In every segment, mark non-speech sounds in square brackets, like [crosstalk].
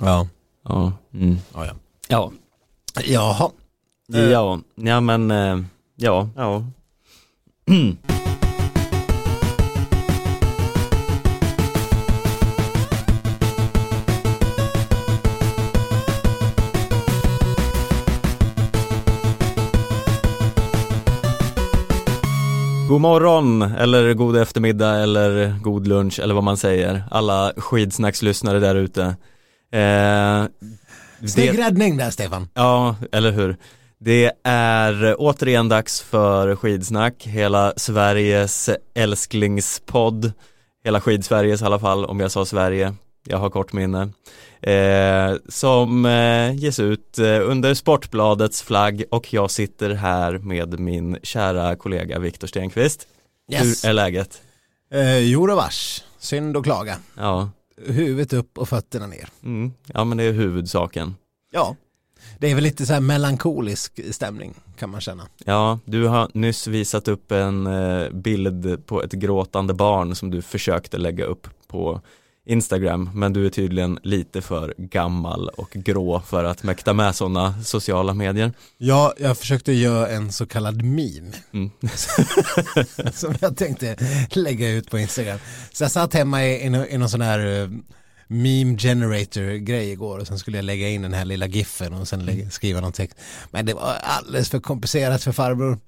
Ja. Ja. Mm. Ja, ja. Ja. Jaha. Ja, ja men eh, ja, ja. God morgon eller god eftermiddag eller god lunch eller vad man säger. Alla skidsnackslyssnare där ute. Eh, Snygg det- räddning där Stefan. Ja, eller hur. Det är återigen dags för skidsnack, hela Sveriges älsklingspodd, hela skidsveriges i alla fall, om jag sa Sverige, jag har kort minne, eh, som eh, ges ut eh, under Sportbladets flagg och jag sitter här med min kära kollega Viktor Stenqvist. Yes. Hur är läget? Eh, jo då vars. Synd och klaga. Ja, Huvudet upp och fötterna ner. mm, ja men det är huvudsaken. Ja. Det är väl lite så här melankolisk stämning kan man känna. Ja, du har nyss visat upp en eh, bild på ett gråtande barn som du försökte lägga upp på Instagram men du är tydligen lite för gammal och grå för att mäkta med sådana sociala medier. Ja, jag försökte göra en så kallad meme Mm. [laughs] som jag tänkte lägga ut på Instagram. Så jag satt hemma i, i, nå- i någon sån här eh, meme generator grej igår och sen skulle jag lägga in den här lilla giffen och sen lägga, skriva någon text. Men det var alldeles för komplicerat för farbror.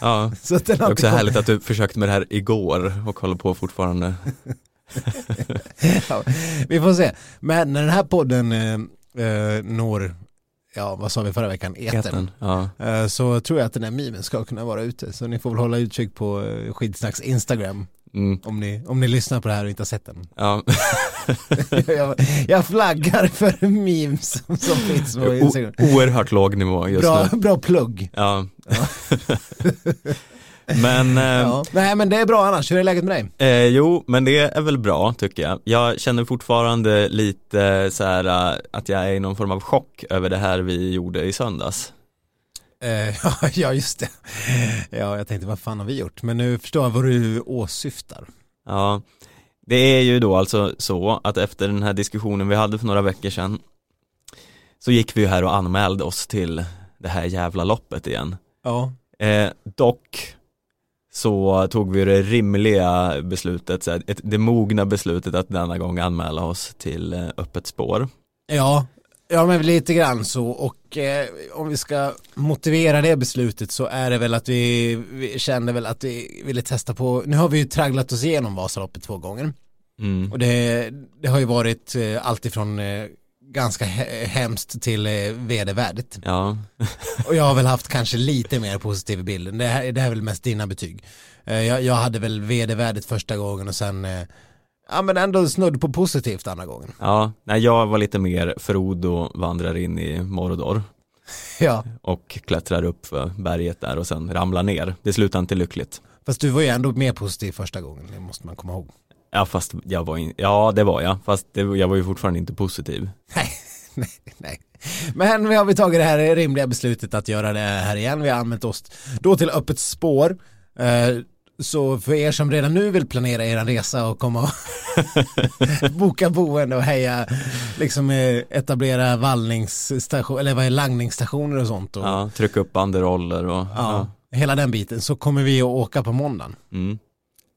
Ja, [laughs] Så det är också inte härligt att du försökte med det här igår och håller på fortfarande. [laughs] [laughs] Ja, vi får se. Men när den här podden eh, eh, når, ja vad sa vi förra veckan. Etern. Ja. Eh, så tror jag att den här memen ska kunna vara ute. Så ni får väl hålla utkik på eh, Skidsnacks Instagram Mm. om ni, om ni lyssnar på det här och inte har sett den. Ja. [laughs] [laughs] jag, jag flaggar för memes som, som finns på Instagram. O- oerhört låg nivå just Bra, nu. bra plugg. Ja. Men [laughs] eh, Ja. Nej men det är bra annars, hur är läget med dig? Eh, jo, men det är väl bra tycker jag. Jag känner fortfarande lite så här eh, att jag är i någon form av chock över det här vi gjorde i söndags. Eh, [laughs] ja, ja just det. Ja jag tänkte vad fan har vi gjort? Men nu förstår jag vad du åsyftar. Ja, det är ju då alltså så att efter den här diskussionen vi hade för några veckor sedan så gick vi ju här och anmälde oss till det här jävla loppet igen. Ja. Eh, dock så tog vi det rimliga beslutet, så här, det mogna beslutet att denna gång anmäla oss till eh, öppet spår. Ja, ja men lite grann så och eh, om vi ska motivera det beslutet så är det väl att vi, vi kände väl att vi ville testa på, nu har vi ju tragglat oss igenom Vasaloppet två gånger Mm. och det, det har ju varit eh, alltifrån eh, ganska he- hemskt till eh, vedervärdigt. Ja, [laughs] och jag har väl haft kanske lite mer positiv bild, det här, det här är väl mest dina betyg. Eh, jag, jag hade väl vedervärdigt första gången och sen eh, ja men ändå snudd på positivt andra gången. Ja, nej, jag var lite mer Frodo vandrar in i Mordor. [laughs] Ja. Och klättrar upp för berget där och sen ramlar ner. Det slutar inte lyckligt. Fast du var ju ändå mer positiv första gången, det måste man komma ihåg. Ja, fast jag var in... ja det var jag, fast det, jag var ju fortfarande inte positiv. Nej, [laughs] nej, nej. Men vi har vi tagit det här rimliga beslutet att göra det här igen. Vi har använt oss då till öppet spår. Eh, Så för er som redan nu vill planera er resa och komma och [laughs] boka boende och heja, liksom eh, etablera vallningsstation, eller vad är langningsstationer och sånt. Och, Ja, trycka upp banderoller och ja, hela den biten. Så kommer vi att åka på måndagen. Mm.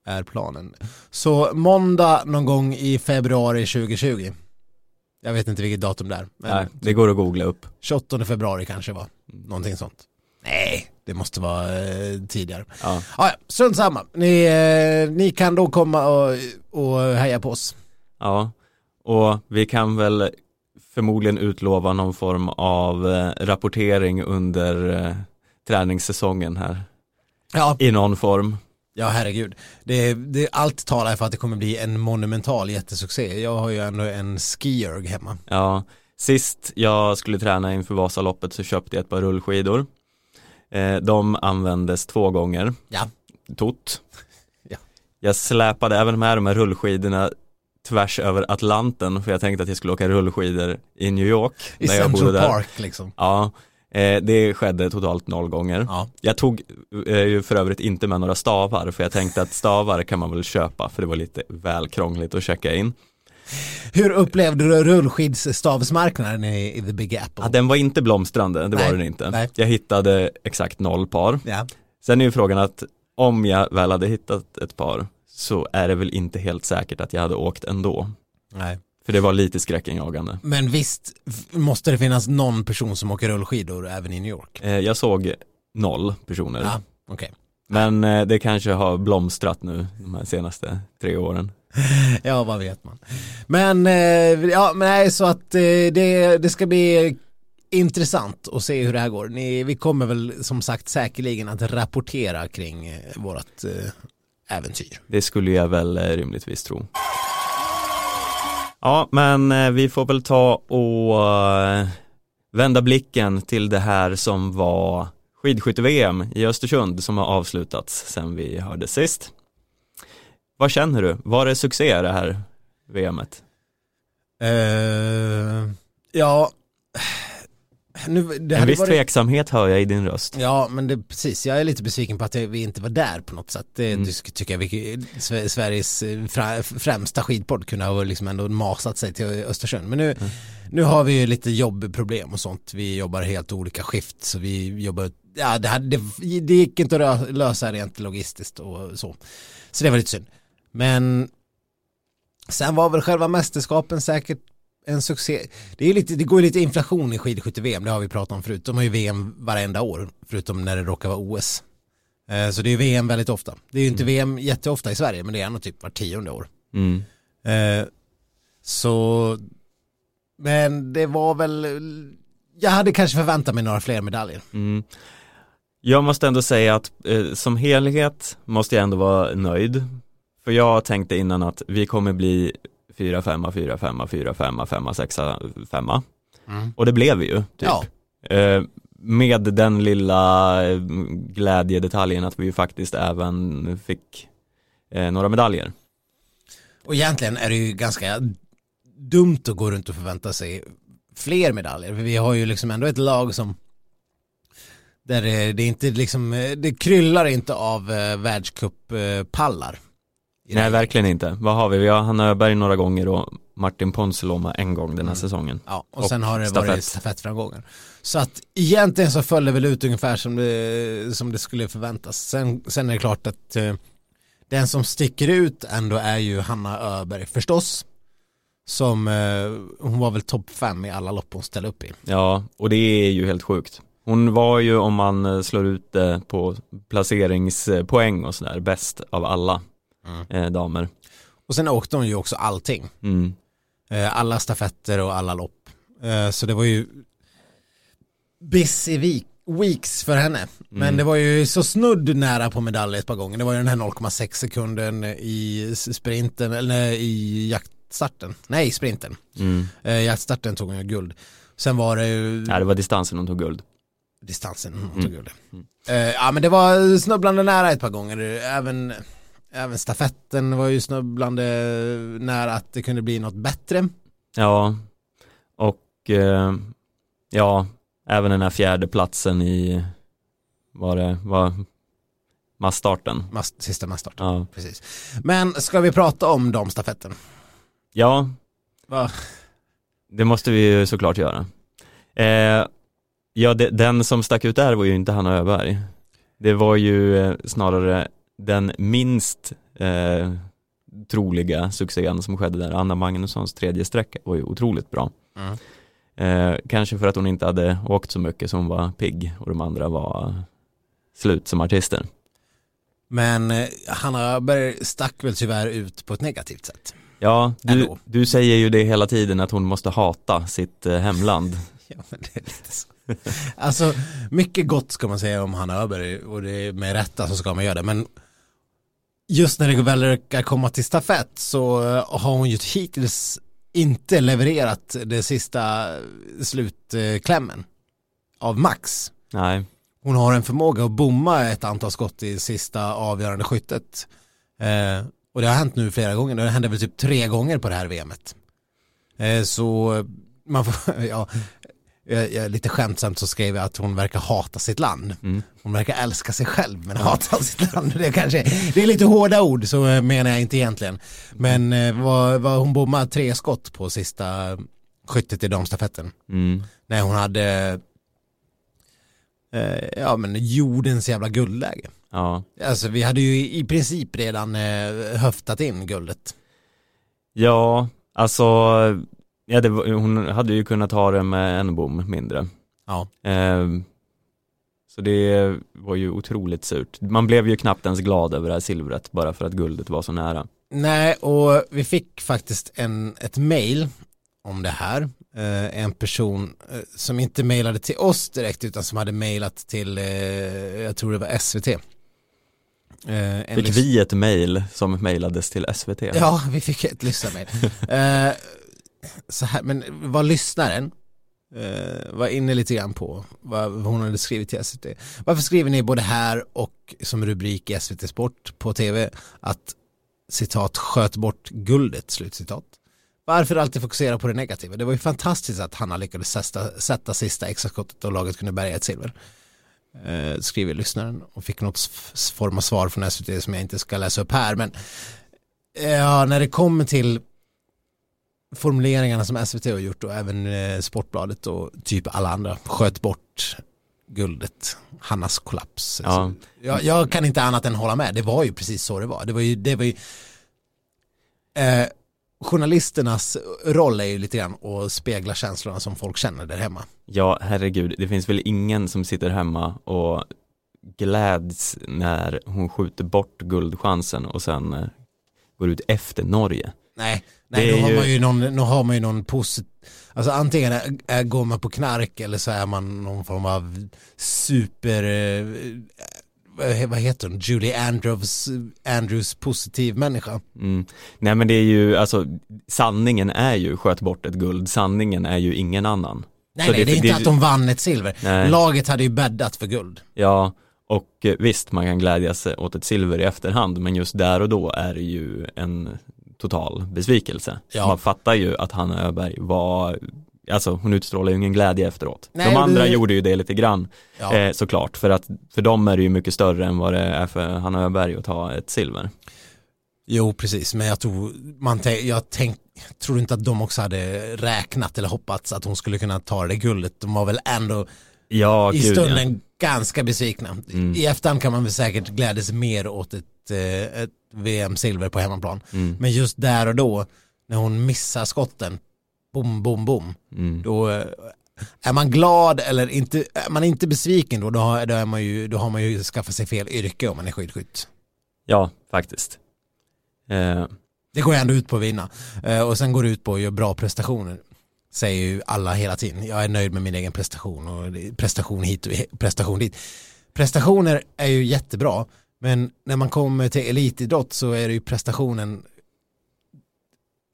Är planen. Så måndag någon gång i februari 2020. Jag vet inte vilket datum det är. Nej, det går att googla upp. 28 februari kanske var. Någonting sånt. Nej, det måste vara eh, tidigare. Ja. Ah, ja, strunt samma. Ni, eh, ni kan då komma och, och heja på oss. ja, och vi kan väl förmodligen utlova någon form av eh, rapportering under eh, träningssäsongen här. Ja, I någon form. Ja herregud. Det, det, allt talar för att det kommer bli en monumental jättesuccé. Jag har ju ändå en skierg hemma. Ja, sist jag skulle träna inför Vasaloppet så köpte jag ett par rullskidor. Eh, de användes två gånger, Ja, tot. Ja. Jag släpade även med de här rullskidorna tvärs över Atlanten för jag tänkte att jag skulle åka rullskidor i New York. i Central. Park liksom. Ja, eh, det skedde totalt noll gånger. Ja, Jag tog eh, ju för övrigt inte med några stavar för jag tänkte att stavar kan man väl köpa för det var lite väl krångligt att checka in. Hur upplevde du rullskidstavsmarknaden i, i The Big Apple? Ja, den var inte blomstrande, det Nej, var den inte. nej. Jag hittade exakt noll par. Ja. Sen är ju frågan att om jag väl hade hittat ett par så är det väl inte helt säkert att jag hade åkt ändå. Nej. För det var lite skräckenjagande. Men visst måste det finnas någon person som åker rullskidor även i New York? Eh, Jag såg noll personer. Ja, okej. Men eh, det kanske har blomstrat nu de här senaste tre åren. [laughs] Ja, vad vet man. Men, eh, ja, men nej, så att det, det ska bli intressant att se hur det här går. Ni, vi kommer väl som sagt säkerligen att rapportera kring vårt äventyr. Det skulle jag väl rimligtvis tro. Ja, men eh, vi får väl ta och eh, vända blicken till det här som var skidskytte-VM i Östersund som har avslutats sen vi hörde sist. Vad känner du? Var det succé det här VMet? Uh, eh, ja, nu, det En viss varit- tveksamhet hör jag i din röst. Ja, men det, precis. Jag är lite besviken på att vi inte var där på något sätt. Det, Mm. tycker jag vi, Sve- Sveriges eh, främsta skidpodd kunde ha liksom ändå masat sig till Östersund. Men nu, Mm. nu har vi ju lite jobbproblem och sånt. Vi jobbar helt olika skift så vi jobbar, ja det, hade, det, det gick inte att lösa rent logistiskt och så. Så det var lite synd. Men sen var väl själva mästerskapen säkert en succé. Det, är lite, det går ju lite inflation i skidskytte-VM, det har vi pratat om förut. De har ju VM varenda år, förutom när det råkar vara OS. Eh, Så det är ju VM väldigt ofta. Det är ju inte VM jätteofta i Sverige, men det är ändå typ var tionde år. Mm. Eh, Så, men det var väl, jag hade kanske förväntat mig några fler medaljer. Mm. Jag måste ändå säga att eh, som helhet måste jag ändå vara nöjd. För jag tänkte innan att vi kommer bli 4, 5, 4, 5, 4, 5, 5, 6, 5. Och det blev vi ju. Typ. Ja, Eh, med den lilla eh, glädjedetaljen att vi ju faktiskt även fick eh, några medaljer. och egentligen är det ju ganska dumt att gå runt och förvänta sig fler medaljer. För vi har ju liksom ändå ett lag som där det, det inte liksom, det kryllar inte av eh, världscuppallar. Nej, verkligen inte. Vad har vi? Vi har Hanna Öberg några gånger och Martin Ponsiluoma en gång den här säsongen. Ja, och, Och sen har det stafett. varit stafettframgångar. Så att egentligen så föll det väl ut ungefär som det, som det skulle förväntas. Sen, sen är det klart att eh, den som sticker ut ändå är ju Hanna Öberg förstås. Som, eh, hon var väl topp fem i alla lopp hon ställde upp i. Ja, och det är ju helt sjukt. Hon var ju om man eh, slår ut det på placeringspoäng och sådär bäst av alla Mm. eh, damer. Och sen åkte hon ju också allting. Mm. Eh, alla stafetter och alla lopp. Eh, så det var ju busy week, weeks för henne. Men Mm. det var ju så snudd nära på medalj ett par gånger. Det var ju den här 0,6 sekunden i sprinten, eller i jaktstarten. Nej, sprinten. Mm. Eh, jaktstarten tog hon ju guld. Sen var det ju Nej, det var distansen hon tog guld. distansen hon Mm. tog guld. Eh, ja men det var snubblande nära ett par gånger. Även, även stafetten var ju snubblande nära att det kunde bli något bättre. Ja, och eh, ja, även den här fjärde platsen i, var det, var massstarten. Mast, sista massstarten. Ja. Precis. Men ska vi prata om damstafetten? ja, Va? det måste vi ju såklart göra. Eh, ja, det, den som stack ut där var ju inte Hanna Öberg. Det var ju eh, snarare den minst eh, troliga succén som skedde där. Anna Magnussons tredje sträcka var ju otroligt bra. Mm. Eh, kanske för att hon inte hade åkt så mycket så hon var pigg och de andra var slut som artister. Men eh, Hanna Öberg stack väl tyvärr ut på ett negativt sätt. Ja, du, du säger ju det hela tiden att hon måste hata sitt eh, hemland. [laughs] Ja, men det är lite så. Alltså, mycket gott ska man säga om Hanna Öberg och det är med rätta så ska man göra det. Men just när det väl verkar komma till stafett så eh, har hon ju hittills inte levererat det sista slutklämmen av Max. Nej, Hon har en förmåga att bomma ett antal skott i sista avgörande skyttet. Eh, och det har hänt nu flera gånger. Det hände väl typ tre gånger på det här VMet. Eh, så man får, [laughs] ja, jag, jag, lite skämtsamt så skrev jag att hon verkar hata sitt land. Mm. Hon verkar älska sig själv men hata sitt land. Det är, kanske, det är lite hårda ord så eh, menar jag inte egentligen. Men eh, vad, vad hon bommade tre skott på sista skyttet i damstafetten. Mm. När hon hade eh, ja men jordens jävla guldläge. Ja. Alltså vi hade ju i princip redan eh, höftat in guldet. ja, alltså ja, det, var- hon hade ju kunnat ha det med en bom mindre. Ja. Ehm, så det var ju otroligt surt. Man blev ju knappt ens glad över det här silvret bara för att guldet var så nära. Nej, och vi fick faktiskt en, ett mail om det här. Eh, en person eh, som inte mejlade till oss direkt utan som hade mejlat till, eh, jag tror det var SVT. Fick vi ett mail som mejlades till SVT? Ja, vi fick ett lyssnarmail. [laughs] så här, men vad lyssnaren eh, var inne lite grann på vad hon hade skrivit till SVT. Varför skriver ni både här och som rubrik i SVT Sport på tv att citat sköt bort guldet, slutcitat. Varför alltid fokusera på det negativa? Det var ju fantastiskt att Hanna lyckades sätta, sätta sista extraskottet och laget kunde bärga ett silver. Eh, skriver lyssnaren och fick något form av svar från SVT som jag inte ska läsa upp här. Men eh, ja, när det kommer till formuleringarna som SVT har gjort och även eh, Sportbladet och typ alla andra sköt bort guldet, Hannas kollaps. Ja. Alltså, jag, jag kan inte annat än hålla med, det var ju precis så det var. Det var ju, det var ju eh, journalisternas roll är ju lite grann att spegla känslorna som folk känner där hemma. Ja, herregud, det finns väl ingen som sitter hemma och gläds när hon skjuter bort guldchansen och sen eh, går ut efter Norge. Nej, nej Det då, har ju- man ju någon, då har man ju någon positiv, alltså antingen är, är, går man på knark eller så är man någon form av super, eh, vad, vad heter hon, Julie Andrews, Andrews positiv människa. Mm. Nej men det är ju, alltså sanningen är ju sköt bort ett guld, sanningen är ju ingen annan. Nej, nej, det, är inte det- att de vann ett silver. Nej. Laget hade ju bäddat för guld. Ja, och eh, visst man kan glädjas åt ett silver i efterhand men just där och då är det ju en total besvikelse. Ja. Man fattar ju att Hanna Öberg var, alltså hon utstrålar ju ingen glädje efteråt. Nej, De andra det- gjorde ju det lite grann Ja. eh, såklart för att för dem är det ju mycket större än vad det är för Hanna Öberg att ta ett silver. Jo, precis, men jag tror, man jag tänk, tror inte att de också hade räknat eller hoppats att hon skulle kunna ta det guldet. De var väl ändå Ja, i gud stunden ganska besvikna. Mm. I efterhand kan man väl säkert glädjas mer åt ett, eh, ett VM-silver på hemmaplan. ja. Mm, Men just där och då, när hon missar skotten, bom, bom, bom, mm. då eh, är man glad eller inte, är man inte besviken då, då har, då, är man ju, då har man ju skaffat sig fel yrke om man är skidskytt. ja faktiskt. Eh, Det går ändå ut på att vinna. Eh, och sen går det ut på att göra bra prestationer. Säger ju alla hela tiden. Jag är nöjd med min egen prestation och prestation hit och prestation dit. Prestationer är ju jättebra. Men när man kommer till elitidrott så är det ju prestationen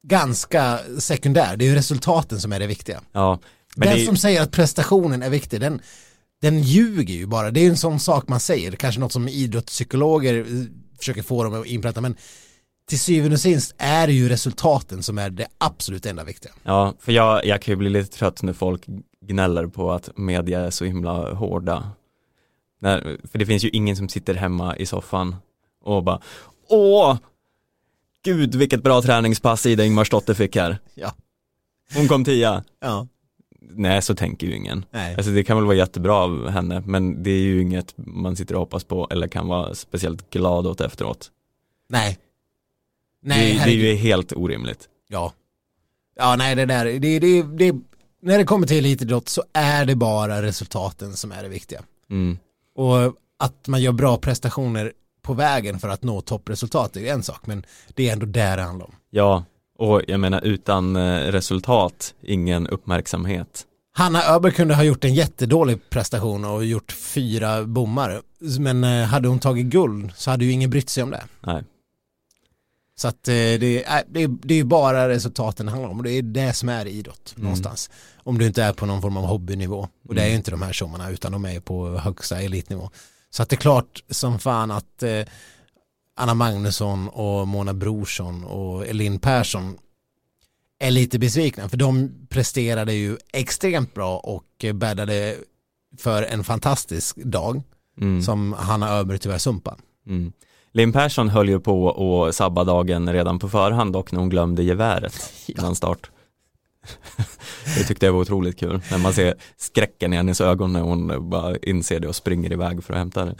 ganska sekundär. Det är ju resultaten som är det viktiga. ja, men den det, som säger att prestationen är viktig, den, den ljuger ju bara. Det är ju en sån sak man säger. Kanske något som idrottspsykologer eh, försöker få dem att inpränta. Men till syvende och sist är det ju resultaten som är det absolut enda viktiga. Ja, för jag, jag kan ju bli lite trött när folk gnäller på att media är så himla hårda. När, för det finns ju ingen som sitter hemma i soffan och bara Åh! Gud vilket bra träningspass Ida Ingmarsdotter fick här. Ja. Hon kom tia. Ja. Nej, så tänker ju ingen. Nej. Alltså det kan väl vara jättebra av henne, men det är ju inget man sitter och hoppas på eller kan vara speciellt glad åt efteråt. Nej. Nej, det, det är ju helt orimligt. Ja. Ja, nej det där, det, det, det, när det kommer till elitidrott så är det bara resultaten som är det viktiga. Mm. Och att man gör bra prestationer på vägen för att nå toppresultat är ju en sak, men det är ändå där det handlar om. Ja, och jag menar utan eh, resultat, ingen uppmärksamhet. Hanna Öberg kunde ha gjort en jättedålig prestation och gjort fyra bommar. Men eh, hade hon tagit guld så hade ju ingen brytt sig om det. Nej. Så att eh, det, är, det, är, det är bara resultaten det handlar om och det är det som är idrott Mm. någonstans. Om du inte är på någon form av hobbynivå. Och det är ju Mm. inte de här tjommarna utan de är på högsta elitnivå. Så att det är klart som fan att eh, Anna Magnusson och Mona Brorsson och Elin Persson är lite besvikna för de presterade ju extremt bra och bäddade för en fantastisk dag Mm. som Hanna Öberg tyvärr sumpade. Mm. Linn Persson höll ju på att sabba dagen redan på förhand och när hon glömde geväret [laughs] innan start. [laughs] det tyckte jag var otroligt kul när man ser skräcken i hennes ögon när hon bara inser det och springer iväg för att hämta det.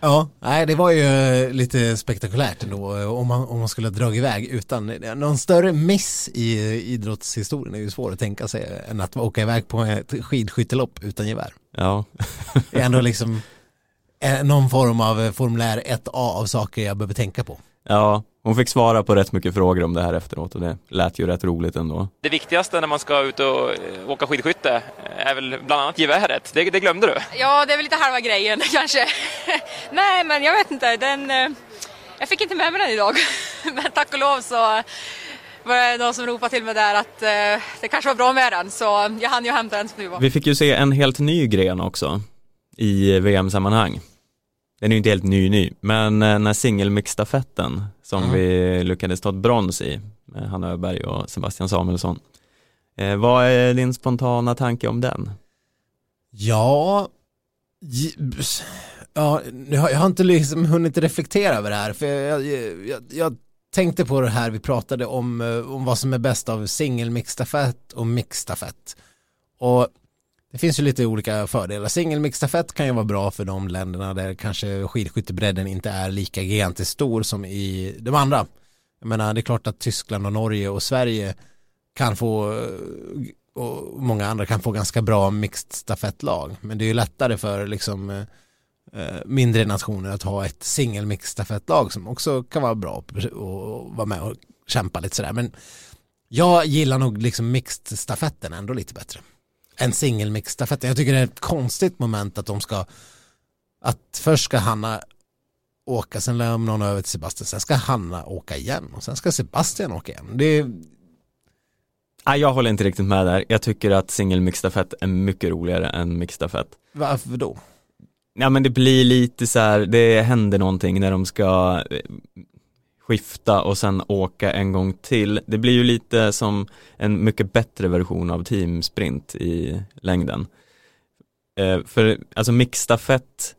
Ja, nej det var ju lite spektakulärt ändå om man, om man skulle dra iväg utan någon större miss i idrottshistorien är ju svår att tänka sig än att åka iväg på ett skidskyttelopp utan gevär. Ja, Det är ändå liksom eh, någon form av formulär 1A av saker jag behöver tänka på. ja, hon fick svara på rätt mycket frågor om det här efteråt och det lät ju rätt roligt ändå. Det viktigaste när man ska ut och eh, åka skidskytte är väl bland annat geväret. Det, det glömde du. Ja, det är väl lite halva grejen [laughs] kanske. Nej, men jag vet inte. Den, eh, jag fick inte med mig den idag. [laughs] Men tack och lov så var det någon som ropade till mig där att eh, det kanske var bra med den. Så jag hann ju hämta den som du var. Vi fick ju se en helt ny gren också i VM-sammanhang. Den är ju inte helt ny ny, men eh, den här singelmixstafetten som Mm. vi lyckades ta ett brons i med Hanna Öberg och Sebastian Samuelsson. Eh, vad är din spontana tanke om den? Ja, ja jag har inte liksom hunnit reflektera över det här för jag, jag, jag, jag tänkte på det här vi pratade om, eh, om vad som är bäst av singelmixstafett och mixstafett. Och det finns ju lite olika fördelar. Singelmixstafett kan ju vara bra för de länderna där kanske skidskyttebredden inte är lika gigantiskt stor som i de andra. Jag menar det är klart att Tyskland och Norge och Sverige kan få eh, och många andra kan få ganska bra mixed stafettlag. Men det är ju lättare för liksom eh, mindre nationer att ha ett singel mixed stafettlag som också kan vara bra och, och vara med och kämpa lite sådär. Men jag gillar nog liksom mixed stafetten ändå lite bättre. Mixed stafetten. Jag tycker det är ett konstigt moment att de ska att först ska Hanna åka, sen lämnar hon över till Sebastian, sen ska Hanna åka igen och sen ska Sebastian åka igen. Det är, Nej, jag håller inte riktigt med där. Jag tycker att singelmixstafett är mycket roligare än mixstafett. varför då? Ja men det blir lite så här, det händer någonting när de ska skifta och sen åka en gång till. Det blir ju lite som en mycket bättre version av teamsprint i längden. Eh, för alltså mixstafett,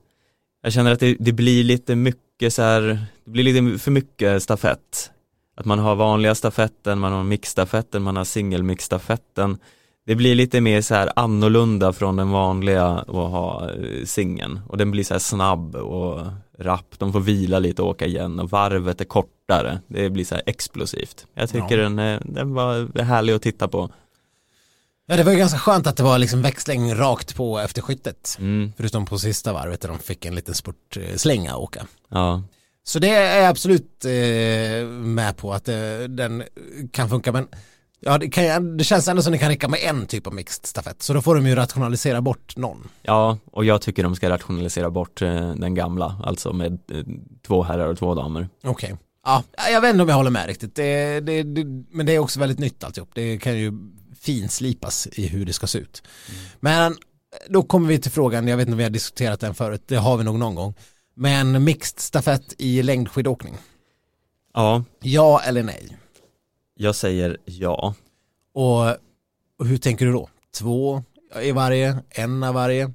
jag känner att det, det blir lite mycket så här, det blir lite för mycket stafett. Att man har vanliga stafetten, man har mixstafetten, man har singelmixstafetten. Det blir lite mer så här annorlunda från den vanliga att ha eh, singeln och den blir så här snabb och rapp, de får vila lite och åka igen och varvet är kortare, det blir så här explosivt. Jag tycker Ja. den, eh, den var härlig att titta på. Ja det var ju ganska skönt att det var liksom växling rakt på efter skyttet. Mm, Förutom på sista varvet där de fick en liten spurtslänga att åka. ja. Så det är jag absolut eh, med på att eh, den kan funka men ja, det, kan, det känns ändå som det kan räcka med en typ av mixed stafett så då får de ju rationalisera bort någon. Ja, och jag tycker de ska rationalisera bort eh, den gamla, alltså med eh, två herrar och två damer. Okej. Ja, jag vet inte om jag håller med riktigt. Det, det, men det är också väldigt nytt alltihop. Det kan ju finslipas i hur det ska se ut. Men då kommer vi till frågan, jag vet inte om vi har diskuterat den förut, det har vi nog någon gång. Men mixed stafett i längdskidåkning, Ja, ja eller nej? Jag säger ja. Och, och hur tänker du då? Två i varje, en av varje,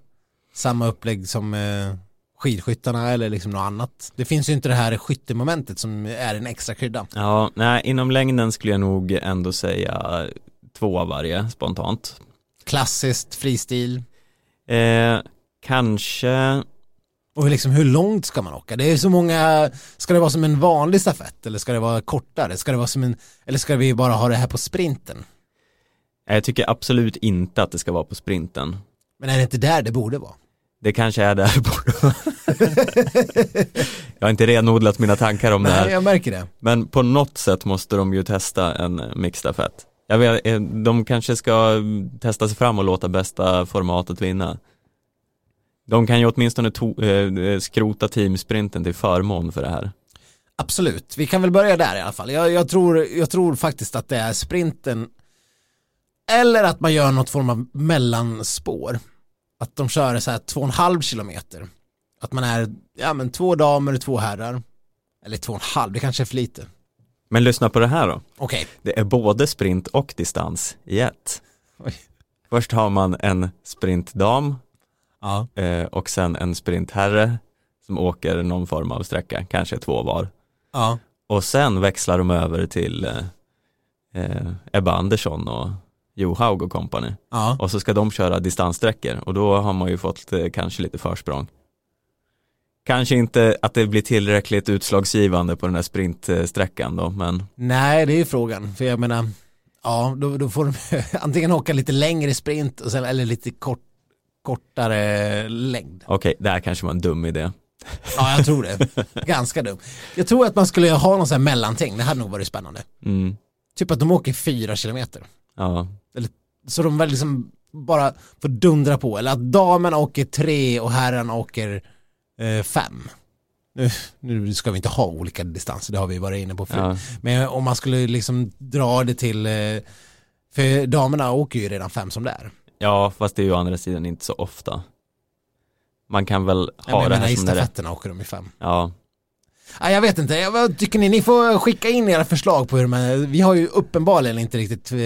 samma upplägg som eh, skidskyttarna eller liksom något annat. Det finns ju inte det här skyttemomentet som är en extra krydda. Ja, nej, inom längden skulle jag nog ändå säga två av varje spontant. Klassiskt, fristil. Eh, kanske, Och hur, liksom, hur långt ska man åka? Det är så många, ska det vara som en vanlig stafett eller ska det vara kortare? Ska det vara som en, eller ska vi bara ha det här på sprinten? jag tycker absolut inte att det ska vara på sprinten. Men är det inte där det borde vara? Det kanske är där det borde vara. [laughs] Jag har inte renodlat mina tankar om det Nej, här. jag märker det. Men på något sätt måste de ju testa en mixstafett. Jag vet, eh, de kanske ska testa sig fram och låta bästa formatet vinna. De kan ju åtminstone to- eh, skrota teamsprinten till förmån för det här. Absolut, vi kan väl börja där i alla fall. Jag, jag, tror, jag tror faktiskt att det är sprinten eller att man gör något form av mellanspår. Att de kör så här två och en halv kilometer. Att man är, ja men två damer och två herrar. Eller två och en halv, det kanske är för lite. Men lyssna på det här då. Okej. Det är både sprint och distans i ett. Oj. Först har man en sprintdam Ja. eh, och sen en sprintherre som åker någon form av sträcka, kanske två var. Ja. Och sen växlar de över till eh, eh, Ebba Andersson och Johaug och company. Ja. Och så ska de köra distanssträckor och då har man ju fått eh, kanske lite försprång. Kanske inte att det blir tillräckligt utslagsgivande på den här sprintsträckan då, men Nej, det är ju frågan. För jag menar, ja, då, då får de [laughs] antingen åka lite längre sprint och sen, eller lite kort, kortare längd. okej, det här kanske var en dum idé. Ja, jag tror det. Ganska dum. Jag tror att man skulle ha någon sån här mellanting. Det hade nog varit spännande. Mm, Typ att de åker fyra kilometer. ja, Så de väl liksom bara får dundra på. Eller att damerna åker tre och herrarna åker eh, fem. Nu, nu ska vi inte ha olika distanser, det har vi varit inne på förut. ja, Men om man skulle liksom dra det till, eh, för damerna åker ju redan fem som det är. Ja, fast det är ju å andra sidan inte så ofta. Man kan väl Ja, ha men jag det menar här som det är. stafetterna åker de i fem. Ja, Ja, jag vet inte, jag, vad tycker ni? Ni får skicka in era förslag på hur man, vi har ju uppenbarligen inte riktigt eh,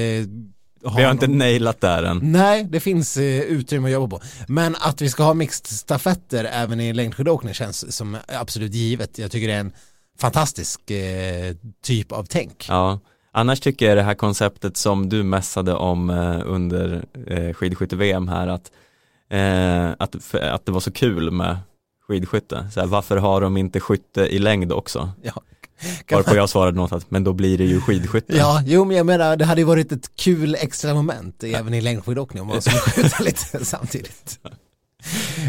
vi har inte någon- nailat där än. Nej, det finns eh, utrymme att jobba på. Men att vi ska ha mixed stafetter även i längdskidåkning känns som absolut givet. Jag tycker det är en fantastisk eh, typ av tänk. Ja, annars tycker jag det här konceptet som du mässade om eh, under eh, skidskytte-VM här att, eh, att, att det var så kul med skidskytte. Så här, varför har de inte skytte i längd också? Ja. Varpå jag svarade något att, men då blir det ju skidskytte. Ja, jo men jag menar det hade ju varit ett kul extra moment även i längdskidåkning om man skulle [laughs] skjuta lite samtidigt.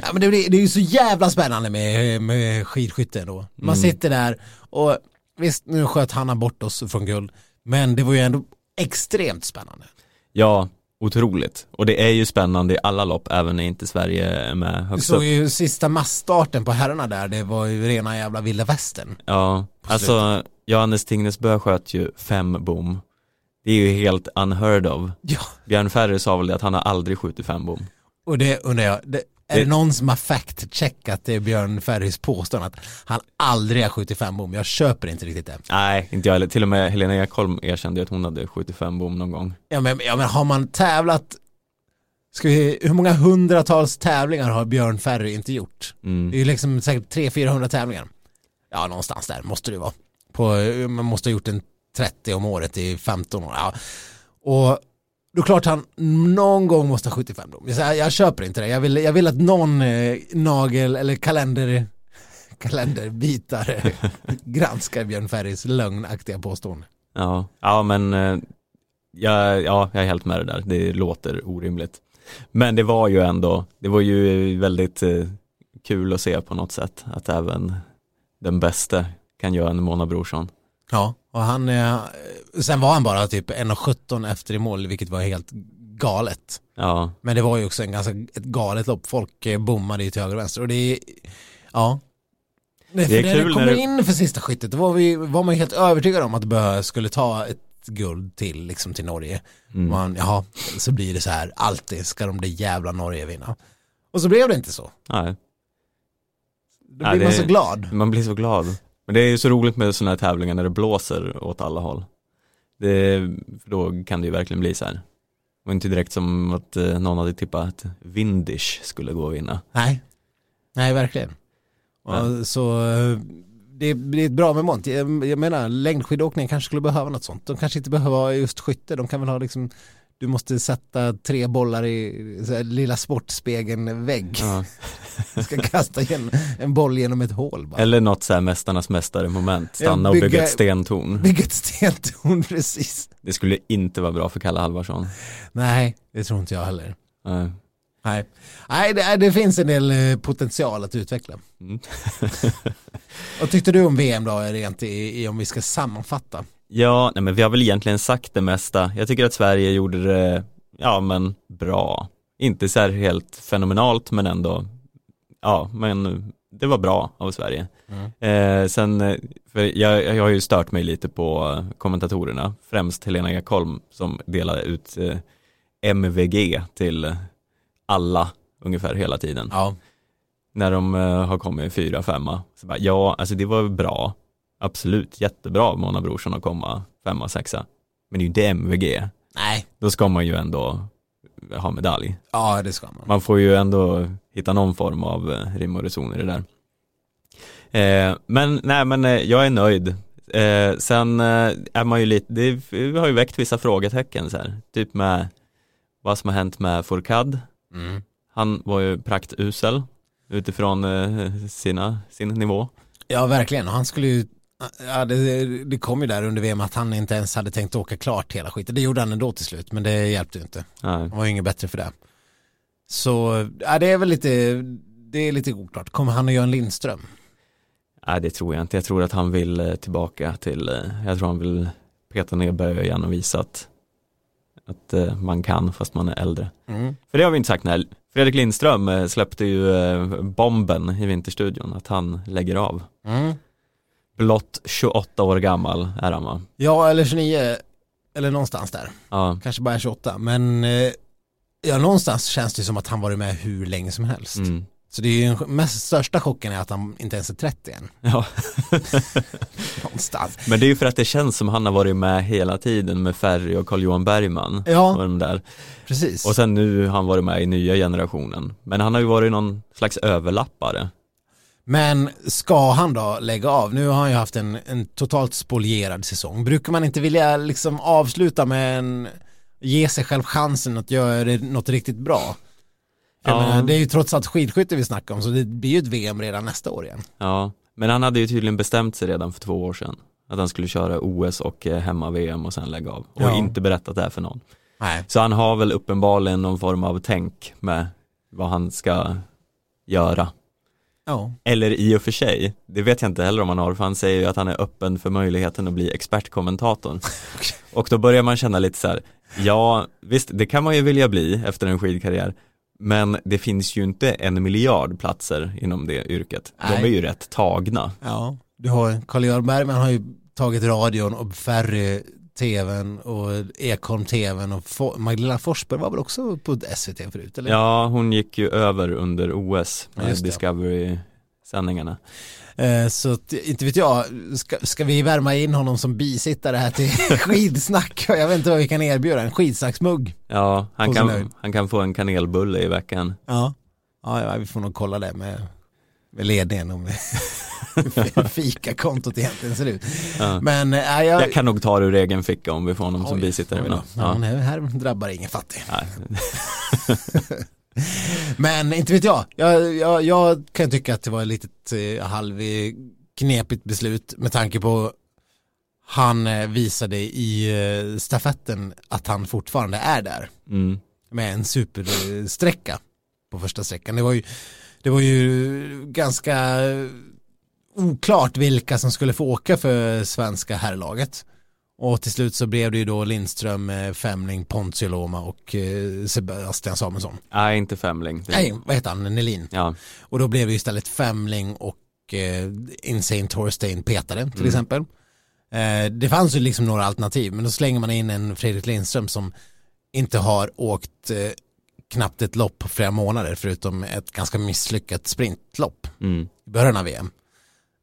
Ja men det, det är ju så jävla spännande med, med skidskytte då. Man Mm. sitter där och visst nu sköt Hanna bort oss från guld men det var ju ändå extremt spännande. Ja, otroligt. Och det är ju spännande i alla lopp, även när inte Sverige är med Du högst såg upp. ju sista massstarten på herrarna där, det var ju rena jävla vilda västern. Ja, alltså Johannes Tingnesbø sköt ju fem bom. Det är ju helt unheard of. Ja, Björn Ferry sa väl det att han har aldrig skjutit fem bom. och det undrar jag, det, är Det- det någon som har fact-checkat det Björn Ferrys påstående att han aldrig har skjutit fem bom? Jag köper inte riktigt det. Nej, inte jag heller. Till och med Helena Ekholm erkände att hon hade 75 bom någon gång. Ja men, ja, men har man tävlat, ska vi, hur många hundratals tävlingar har Björn Ferry inte gjort? Det är Mm. ju liksom säkert 300-400 tävlingar. Ja, någonstans där måste det vara. På, man måste ha gjort en 30 om året i 15 år. Ja. Och då klart han någon gång måste ha 75 dom. Jag, jag köper inte det. Jag vill, jag vill att någon eh, nagel eller kalender kalenderbitare [laughs] granskar Björn Ferrys lögnaktiga påstående. Ja, ja men eh, ja, ja, jag är helt med det där. Det låter orimligt. Men det var ju ändå, det var ju väldigt eh, kul att se på något sätt att även den bästa kan göra en Mona Brorsson. Ja, och han, eh, sen var han bara typ 1,17 efter i mål, vilket var helt galet. Ja, Men det var ju också en ganska ett galet lopp. Folk eh, bommade ju till höger och vänster. Och det är, ja. Det, Det är för kul när det när kommer det- in för sista skyttet, då var, vi, var man ju helt övertygad om att Bö skulle ta ett guld till, liksom till Norge. mm. Man, jaha, så blir det så här, alltid ska de det jävla Norge vinna. Och så blev det inte så. Nej, Då blir man det- så glad. man blir så glad. Men det är ju så roligt med sådana här tävlingar när det blåser åt alla håll. Det, för då kan det ju verkligen bli så här. Var inte direkt som att eh, någon hade tippat att Windish skulle gå och vinna. Nej, nej verkligen. Och så eh, det blir ett bra moment. Jag, jag menar längdskidåkning kanske skulle behöva något sånt. De kanske inte behöver just skytte. De kan väl ha liksom du måste sätta tre bollar i här, lilla sportspegeln vägg. Ja. [laughs] Du ska kasta igen en boll genom ett hål bara. Eller något så här mästarnas mästare moment, stanna Ja, och bygga bygga- ett stentorn. Bygga ett stentorn [laughs] precis. Det skulle inte vara bra för Kalle Halvarsson. Nej, det tror inte jag heller. Nej. Nej, Nej det, det finns en del eh, potential att utveckla. Mm. [laughs] Vad tyckte du om VM då, rent i, i om vi ska sammanfatta? Ja, nej men vi har väl egentligen sagt det mesta. Jag tycker att Sverige gjorde det, ja men bra. Inte så här helt fenomenalt men ändå, ja men det var bra av Sverige. Mm. Eh, sen, för jag, jag har ju stört mig lite på kommentatorerna, främst Helena Ekholm som delade ut eh, MVG till alla ungefär hela tiden. Ja, När de eh, har kommit fyra, femma. Så bara, ja, alltså det var bra. Absolut jättebra av Mona Brorsson att komma femma, sexa. Men det är ju inte MVG. Nej. Då ska man ju ändå ha medalj. Ja, det ska man. Man får ju ändå hitta någon form av eh, rim och reson i det där. Eh, men nej, men eh, jag är nöjd. Eh, sen eh, är man ju lite, det har ju väckt vissa frågetecken så här, typ med vad som har hänt med Fourcade. Mm. Han var ju praktusel utifrån sina, sin nivå. Ja, verkligen. Han skulle ju Ja, det, det kom ju där under VM att han inte ens hade tänkt åka klart hela skiten. Det gjorde han ändå till slut, men det hjälpte ju inte. Nej. Han var ju inget bättre för det. Så, ja, det är väl lite, det är lite oklart. Kommer han att göra en Lindström? Nej det tror jag inte, jag tror att han vill eh, tillbaka till, eh, jag tror han vill peta ner böjan och visa att, att eh, man kan fast man är äldre. Mm. För det har vi inte sagt när Fredrik Lindström släppte ju bomben i Vinterstudion att han lägger av. Mm. Blott 28 år gammal är han va? Ja, eller 29, eller någonstans där. Ja. Kanske bara 28, men eh, ja, någonstans känns det som att han varit med hur länge som helst. Mm. Så det är ju den mest största chocken är att han inte ens är 30 än. ja. [laughs] Någonstans. Men det är ju för att det känns som han har varit med hela tiden med Ferry och Carl-Johan Bergman. Och Ja, de där. precis. Och sen nu har han varit med i nya generationen. Men han har ju varit någon slags överlappare. Men ska han då lägga av? Nu har han ju haft en, en totalt spolierad säsong. Brukar man inte vilja liksom avsluta med en, ge sig själv chansen att göra något riktigt bra? Ja. menar, det är ju trots allt skidskytte vi snackar om så det blir ju ett VM redan nästa år igen. Ja, men han hade ju tydligen bestämt sig redan för två år sedan. Att han skulle köra OS och eh, hemma-VM och sen lägga av. Och Ja. inte berättat det här för någon. Nej. Så han har väl uppenbarligen någon form av tänk med vad han ska göra. Ja. Eller i och för sig, det vet jag inte heller om han har, för han säger ju att han är öppen för möjligheten att bli expertkommentator. [laughs] Och då börjar man känna lite så här, ja visst det kan man ju vilja bli efter en skidkarriär, men det finns ju inte en miljard platser inom det yrket. De Nej. är ju rätt tagna. ja. Du har, Carl-Göran Bergman har ju tagit radion och Ferry tvn och Ekholm tvn och For- Magdalena Forsberg var väl också på SVT förut eller? Ja, hon gick ju över under OS Ja, med det. Discovery-sändningarna. Eh, Så att, inte vet jag, ska, ska vi värma in honom som bisittare här till [laughs] skidsnack? Jag vet inte vad vi kan erbjuda, en skidsnacksmugg. Ja, han kan, han kan få en kanelbulle i veckan. Ja. ja, ja vi får nog kolla det med, med ledningen om hur [laughs] [laughs] fikakontot egentligen ser ut. Ja. Men äh, jag, Jag kan nog ta det ur egen ficka om vi får honom som Oj, bisittare. oj då. Ja. Ja. här- drabbar ingen fattig. [laughs] Men inte vet jag. Jag, jag, jag kan tycka att det var ett litet eh, halv knepigt beslut med tanke på han eh, visade i eh, stafetten att han fortfarande är där Mm. med en supersträcka på första sträckan. Det var ju, det var ju ganska oklart vilka som skulle få åka för svenska herrlaget. Och till slut så blev det ju då Lindström, eh, Femling, Ponsioloma och eh, Sebastian Samuelsson. Nej, inte Femling. Nej, vad heter han? Nelin. Ja, Och då blev det istället Femling och eh, Insane Torstein petade till Mm. exempel. Eh, det fanns ju liksom några alternativ men då slänger man in en Fredrik Lindström som inte har åkt eh, knappt ett lopp på flera månader förutom ett ganska misslyckat sprintlopp mm. i början av VM.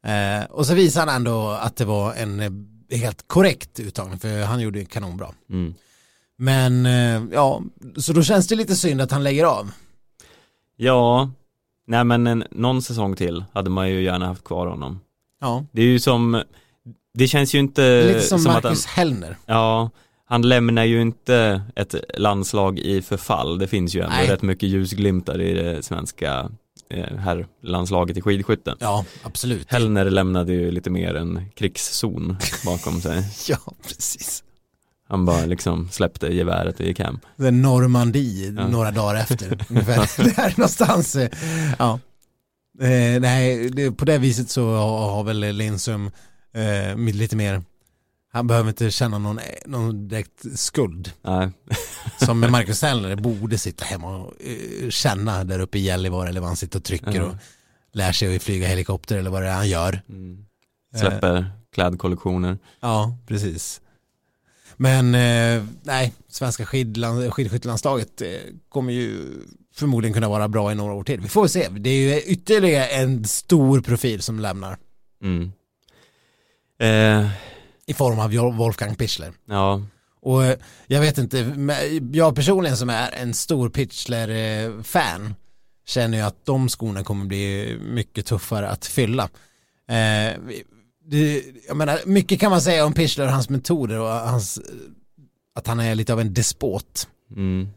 Eh, och så visar han ändå att det var en eh, helt korrekt uttagning för han gjorde ju kanonbra. Mm. Men eh, ja, så då känns det lite synd att han lägger av. ja, nej men en, någon säsong till hade man ju gärna haft kvar honom. Ja, Det är ju som, det känns ju inte lite som att han, Marcus Hellner. ja, han lämnar ju inte ett landslag i förfall. Det finns ju ändå Nej. rätt mycket ljusglimtar i det svenska eh, herrlandslaget i skidskytte. Ja, absolut. Hellner lämnade ju lite mer en krigszon bakom sig. [laughs] Ja, precis. Han bara liksom släppte geväret och gick hem. Det är Normandie Ja. några dagar efter. [laughs] ungefär. Där någonstans. eh, Ja. Eh, nej, det, på det viset så har, har väl Lindström eh, lite mer han behöver inte känna någon, någon direkt skuld. Nej, Som med [laughs] Marcus Hellner borde sitta hemma och eh, känna där uppe i Gällivare eller vad han sitter och trycker Ja. och lär sig att flyga helikopter eller vad det är han gör. mm. släpper klädkollektioner. Ja, precis. Men eh, nej, svenska skidland, skidskyttelandslaget eh, kommer ju förmodligen kunna vara bra i några år till. Vi får se. Det är ju ytterligare en stor profil som lämnar. Mm. Eh, i form av Wolfgang Pichler. ja, Och eh, jag vet inte, jag personligen som är en stor Pichler-fan känner ju att de skorna kommer bli mycket tuffare att fylla. Eh, det, jag menar, mycket kan man säga om Pichler och hans metoder och hans, att han är lite av en despot. mm,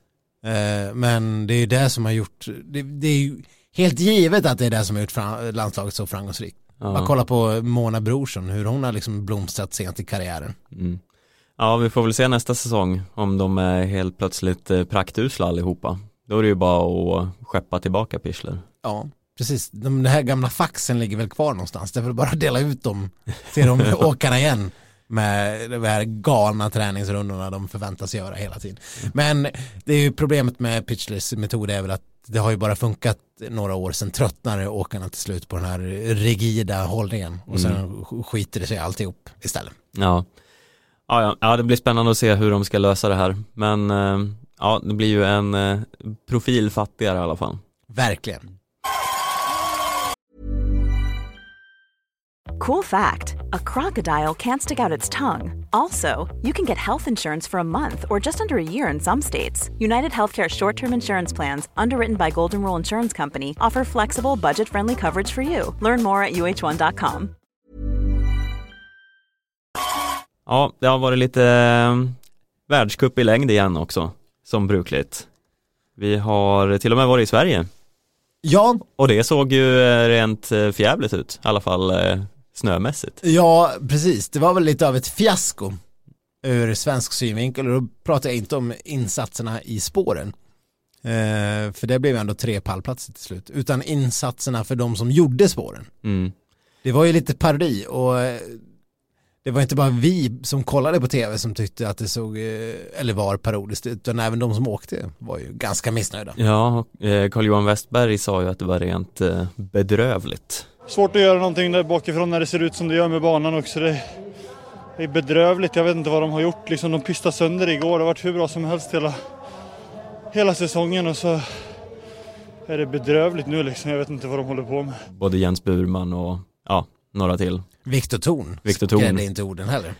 Eh, men det är ju det som har gjort, det, det är ju helt givet att det är det som har gjort fram, landslaget så framgångsrikt. Bara ja, kolla på Mona Brorsson, hur hon har liksom blomstrat sent i karriären. mm. ja, vi får väl se nästa säsong om de är helt plötsligt eh, praktusla allihopa. Då är det ju bara att skeppa tillbaka Pichler. Ja, precis. De, här gamla faxen ligger väl kvar någonstans. Det är väl bara att dela ut dem till [laughs] de åkarna igen med de här galna träningsrundorna de förväntas göra hela tiden. Men det är ju problemet med Pitchlers metod är väl att det har ju bara funkat några år sedan tröttnar åkarna till slut på den här rigida hållningen och sen skiter det sig alltihop istället. Ja. Ja, ja, ja, det blir spännande att se hur de ska lösa det här. Men eh, ja, det blir ju en eh, profil fattigare i alla fall. Verkligen. Cool fact a crocodile can't stick out its tongue. Also, you can get health insurance for a month or just under a year in some states. United Healthcare short term insurance plans, underwritten by Golden Rule Insurance Company, offer flexible, budget friendly coverage for you. Learn more at uh1.com. Ja, det har varit lite eh, världscup i längd igen också, som brukligt. Vi har till och med varit i Sverige Ja, och det såg ju eh, rent eh, förjävligt ut, i alla fall snömässigt. Ja, precis. Det var väl lite av ett fiasko ur svensk synvinkel och då pratar jag inte om insatserna i spåren. Eh, för det blev ändå tre pallplatser till slut. Utan insatserna för de som gjorde spåren. Mm. Det var ju lite parodi och eh, det var inte bara vi som kollade på tv som tyckte att det såg, eh, eller var parodiskt, utan även de som åkte var ju ganska missnöjda. Ja, eh, Carl-Johan Westberg sa ju att det var rent bedrövligt. Svårt att göra någonting där bakifrån när det ser ut som det gör med banan också. Det det är bedrövligt. Jag vet inte vad de har gjort. Liksom, de pistade sönder igår. Det har varit hur bra som helst hela, hela säsongen och så är det bedrövligt nu liksom. Jag vet inte vad de håller på med. Både Jens Burman och ja, några till. Viktor Thorn Viktor Thorn. skrädde inte orden heller.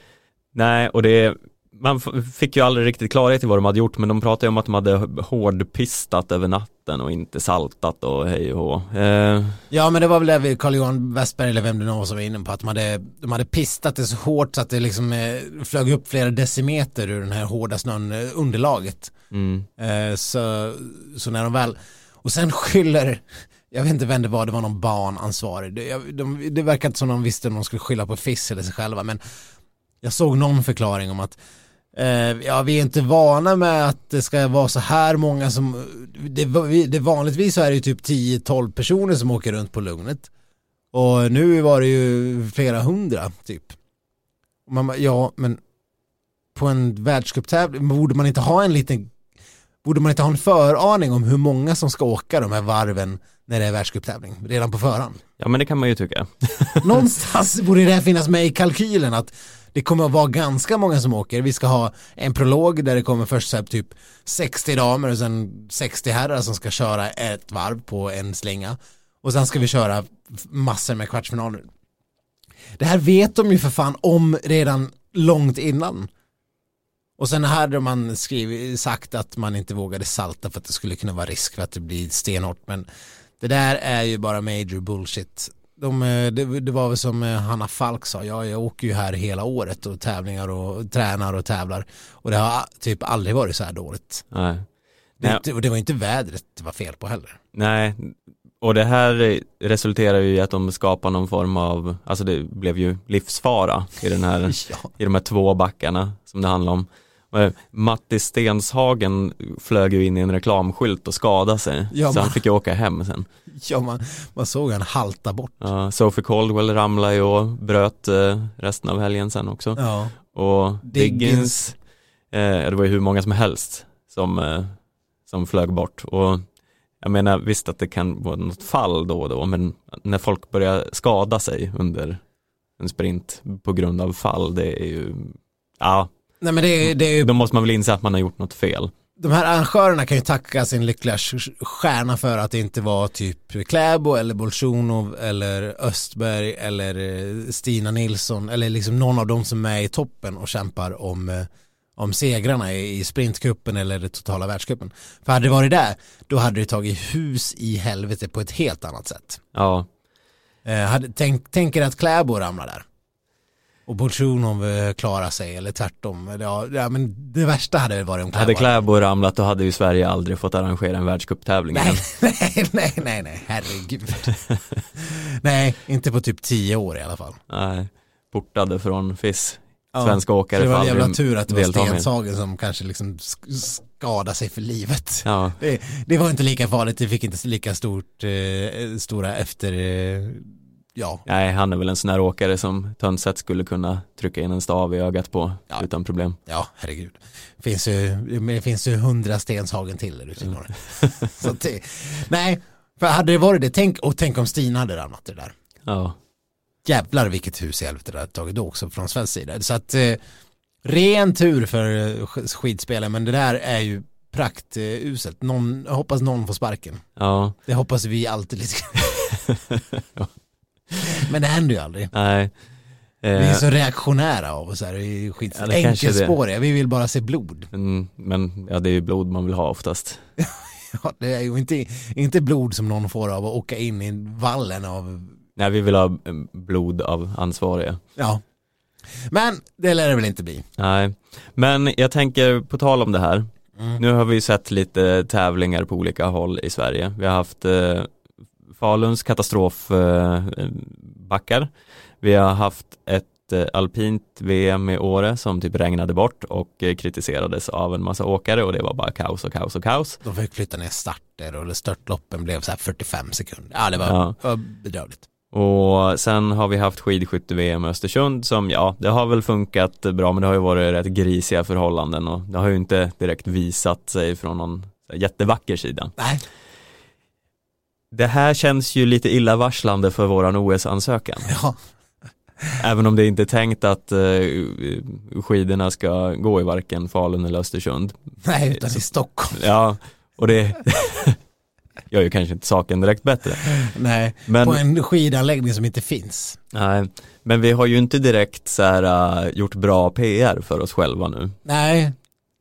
Nej, och det man fick ju aldrig riktigt klarhet i vad de hade gjort men de pratade ju om att de hade hårdpistat över natten och inte saltat och hej och hå. eh, Ja men det var väl det Carl-Johan Westberg eller vem det nu var som var inne på att de hade, de hade pistat det så hårt så att det liksom eh, flög upp flera decimeter ur den här hårda snön, eh, underlaget. mm, Eh, så, så när de väl, och sen skyller, jag vet inte vem det var, det var någon barnansvarig. Det, de, det verkar inte som de visste om de skulle skylla på Fiss eller sig själva men jag såg någon förklaring om att ja, vi är inte vana med att det ska vara så här många som, det, det vanligtvis så är det ju typ 10-12 personer som åker runt på Lugnet. Och nu var det ju flera hundra typ. Och man bara, ja men på en världscuptävling borde man inte ha en liten Borde man inte ha en föraning om hur många som ska åka de här varven när det är världscuptävling redan på förhand? ja men det kan man ju tycka. [laughs] Någonstans borde det finnas med i kalkylen att det kommer att vara ganska många som åker. Vi ska ha en prolog där det kommer först så här typ 60 damer och sen 60 herrar som ska köra ett varv på en slinga. Och sen ska vi köra massor med kvartsfinaler. Det här vet de ju för fan om redan långt innan. Och sen hade man skrivit, sagt att man inte vågade salta för att det skulle kunna vara risk för att det blir stenhårt. Men det där är ju bara major bullshit. De, eh, det, det var väl som eh, Hanna Falk sa, ja, jag åker ju här hela året och tävlingar och tränar och tävlar. Och det har typ aldrig varit så här dåligt. Nej. Det, Nej. och det var inte vädret det var fel på heller. Nej, och det här resulterar ju i att de skapar någon form av, alltså det blev ju livsfara i den här, [laughs] Ja. i de här två backarna som det handlar om. Och Matti Stenshagen flög ju in i en reklamskylt och skadade sig, Ja, så han man- fick ju åka hem sen. Ja, man, man såg han halta bort. Ja, Sophie Caldwell ramlade ju och bröt eh, resten av helgen sen också. Ja, Och Diggins. Eh, det var ju hur många som helst som, eh, som flög bort. Och jag menar visst att det kan vara något fall då och då, men när folk börjar skada sig under en sprint på grund av fall, det är ju, ja, nej men det, är- det är ju då måste man väl inse att man har gjort något fel. de här arrangörerna kan ju tacka sin lyckliga stjärna för att det inte var typ Kläbo eller Bolsjunov eller Östberg eller eh, Stina Nilsson eller liksom någon av dem som är i toppen och kämpar om, eh, om segrarna i sprintcupen eller det totala världscupen. För hade det varit där, då hade det tagit hus i helvete på ett helt annat sätt. Ja, Eh, hade, tänk, tänker att Kläbo ramlar där. Och Bolsjunov eh, klarar sig eller tvärtom. Ja, ja, men det värsta hade varit om Kläbo hade Kläbo ramlat då hade ju Sverige aldrig fått arrangera en världscuptävling. Nej, [laughs] nej, nej, nej, herregud. [laughs] nej, inte på typ tio år i alla fall. Nej, portade från FIS. Ja, Svenska åkare så det var en jävla tur att det var. Stenshagen som kanske liksom sk- skadade sig för livet. Ja, Det, det var inte lika farligt, det fick inte lika stort, eh, stora efter, eh, ja, nej han är väl en sån här åkare som Tönseth skulle kunna trycka in en stav i ögat på Ja. utan problem. ja, herregud. Finns ju, det finns ju hundra Stenshagen till där ute i Norge. [laughs] Så det, nej, för hade det varit det, tänk, och tänk om Stina hade ramlat det där. Ja, jävlar vilket hus i helvete det hade tagit då också från svensk sida. Så att eh, ren tur för eh, sk- skidspelare men det där är ju praktuselt. Någon, jag hoppas någon får sparken. ja, Det hoppas vi alltid lite [laughs] [laughs] [laughs] Men det händer ju aldrig. nej. Vi är Eh, så reaktionära av oss här skit. Ja, det kanske det. Enkelspåriga, vi vill bara se blod. men, men ja, det är ju blod man vill ha oftast. [laughs] Ja, det är ju inte, inte blod som någon får av att åka in i vallen av, Nej, vi vill ha eh, blod av ansvariga. ja. Men det lär det väl inte bli. Nej, men jag tänker på tal om det här. Mm. Nu har vi ju sett lite tävlingar på olika håll i Sverige. Vi har haft eh, Faluns katastrofbackar. Backar. vi har haft ett eh, alpint VM i Åre som typ regnade bort och eh, kritiserades av en massa åkare och det var bara kaos och kaos och kaos. De fick flytta ner starter och störtloppen blev så här 45 sekunder. Ja, det var, Ja. var bedrövligt. Och sen har vi haft skidskytte-VM i Östersund som ja, det har väl funkat bra men det har ju varit rätt grisiga förhållanden och det har ju inte direkt visat sig från någon jättevacker sida. Nej, Det här känns ju lite illavarslande för våran OS-ansökan. ja. Även om det inte är tänkt att eh, skidorna ska gå i varken Falun eller Östersund. Nej, utan i Stockholm. Ja, och det [laughs] gör ju kanske inte saken direkt bättre. Nej, Men, på en skidanläggning som inte finns. nej, men vi har ju inte direkt så här, uh, gjort bra PR för oss själva nu. Nej,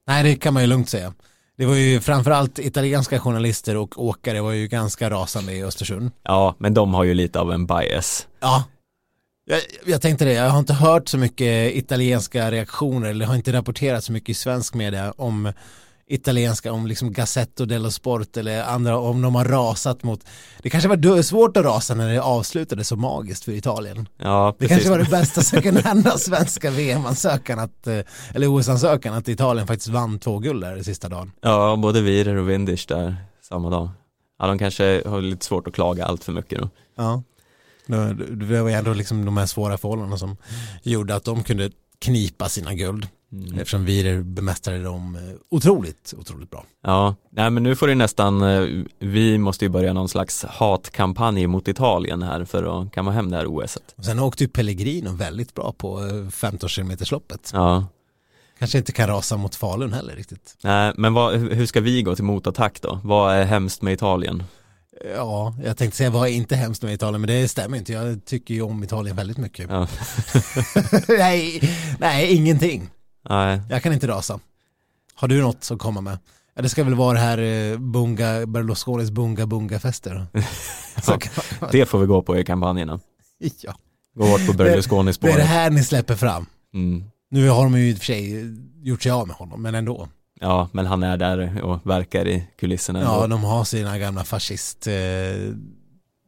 nej det kan man ju lugnt säga. Det var ju framförallt italienska journalister och åkare var ju ganska rasande i Östersund. Ja, men de har ju lite av en bias. Ja, jag, jag tänkte det, jag har inte hört så mycket italienska reaktioner eller har inte rapporterat så mycket i svensk media om italienska, om liksom Gazzetto dello Sport eller andra, om de har rasat mot, det kanske var svårt att rasa när det avslutades så magiskt för Italien. Ja, Det precis. kanske var det bästa som kunde [laughs] hända svenska VM-ansökan, att, eh, eller OS-ansökan, att Italien faktiskt vann två guld där sista dagen. Ja, både Virer och Windisch där samma dag. Ja, de kanske har lite svårt att klaga allt för mycket då. Ja. Det det var ju ändå liksom de här svåra förhållandena som gjorde att de kunde knipa sina guld. Mm. Eftersom Virer bemästrade dem eh, otroligt, otroligt bra. Ja, nej men nu får det nästan, eh, vi måste ju börja någon slags hatkampanj mot Italien här för att kamma hem det här OSet. Och sen åkte ju Pellegrino väldigt bra på eh, 15 km loppet. Ja, Kanske inte kan rasa mot Falun heller riktigt. nej men vad, hur ska vi gå till motattack då? Vad är hemskt med Italien? Ja, jag tänkte säga vad är inte hemskt med Italien, men det stämmer inte. Jag tycker ju om Italien väldigt mycket. Ja. [laughs] nej, nej, ingenting. Nej, Jag kan inte rasa. Har du något att komma med? Ja, det ska väl vara det här eh, Bunga, Berlusconis Bunga Bunga-fester. Så kan [laughs] man- det får vi gå på i kampanjerna. [laughs] ja. Gå hårt på Berlusconis Det är det spår. här ni släpper fram. Mm. Nu har de ju i och för sig gjort sig av med honom, men ändå. Ja, men han är där och verkar i kulisserna. Ja, ändå. de har sina gamla fascist eh,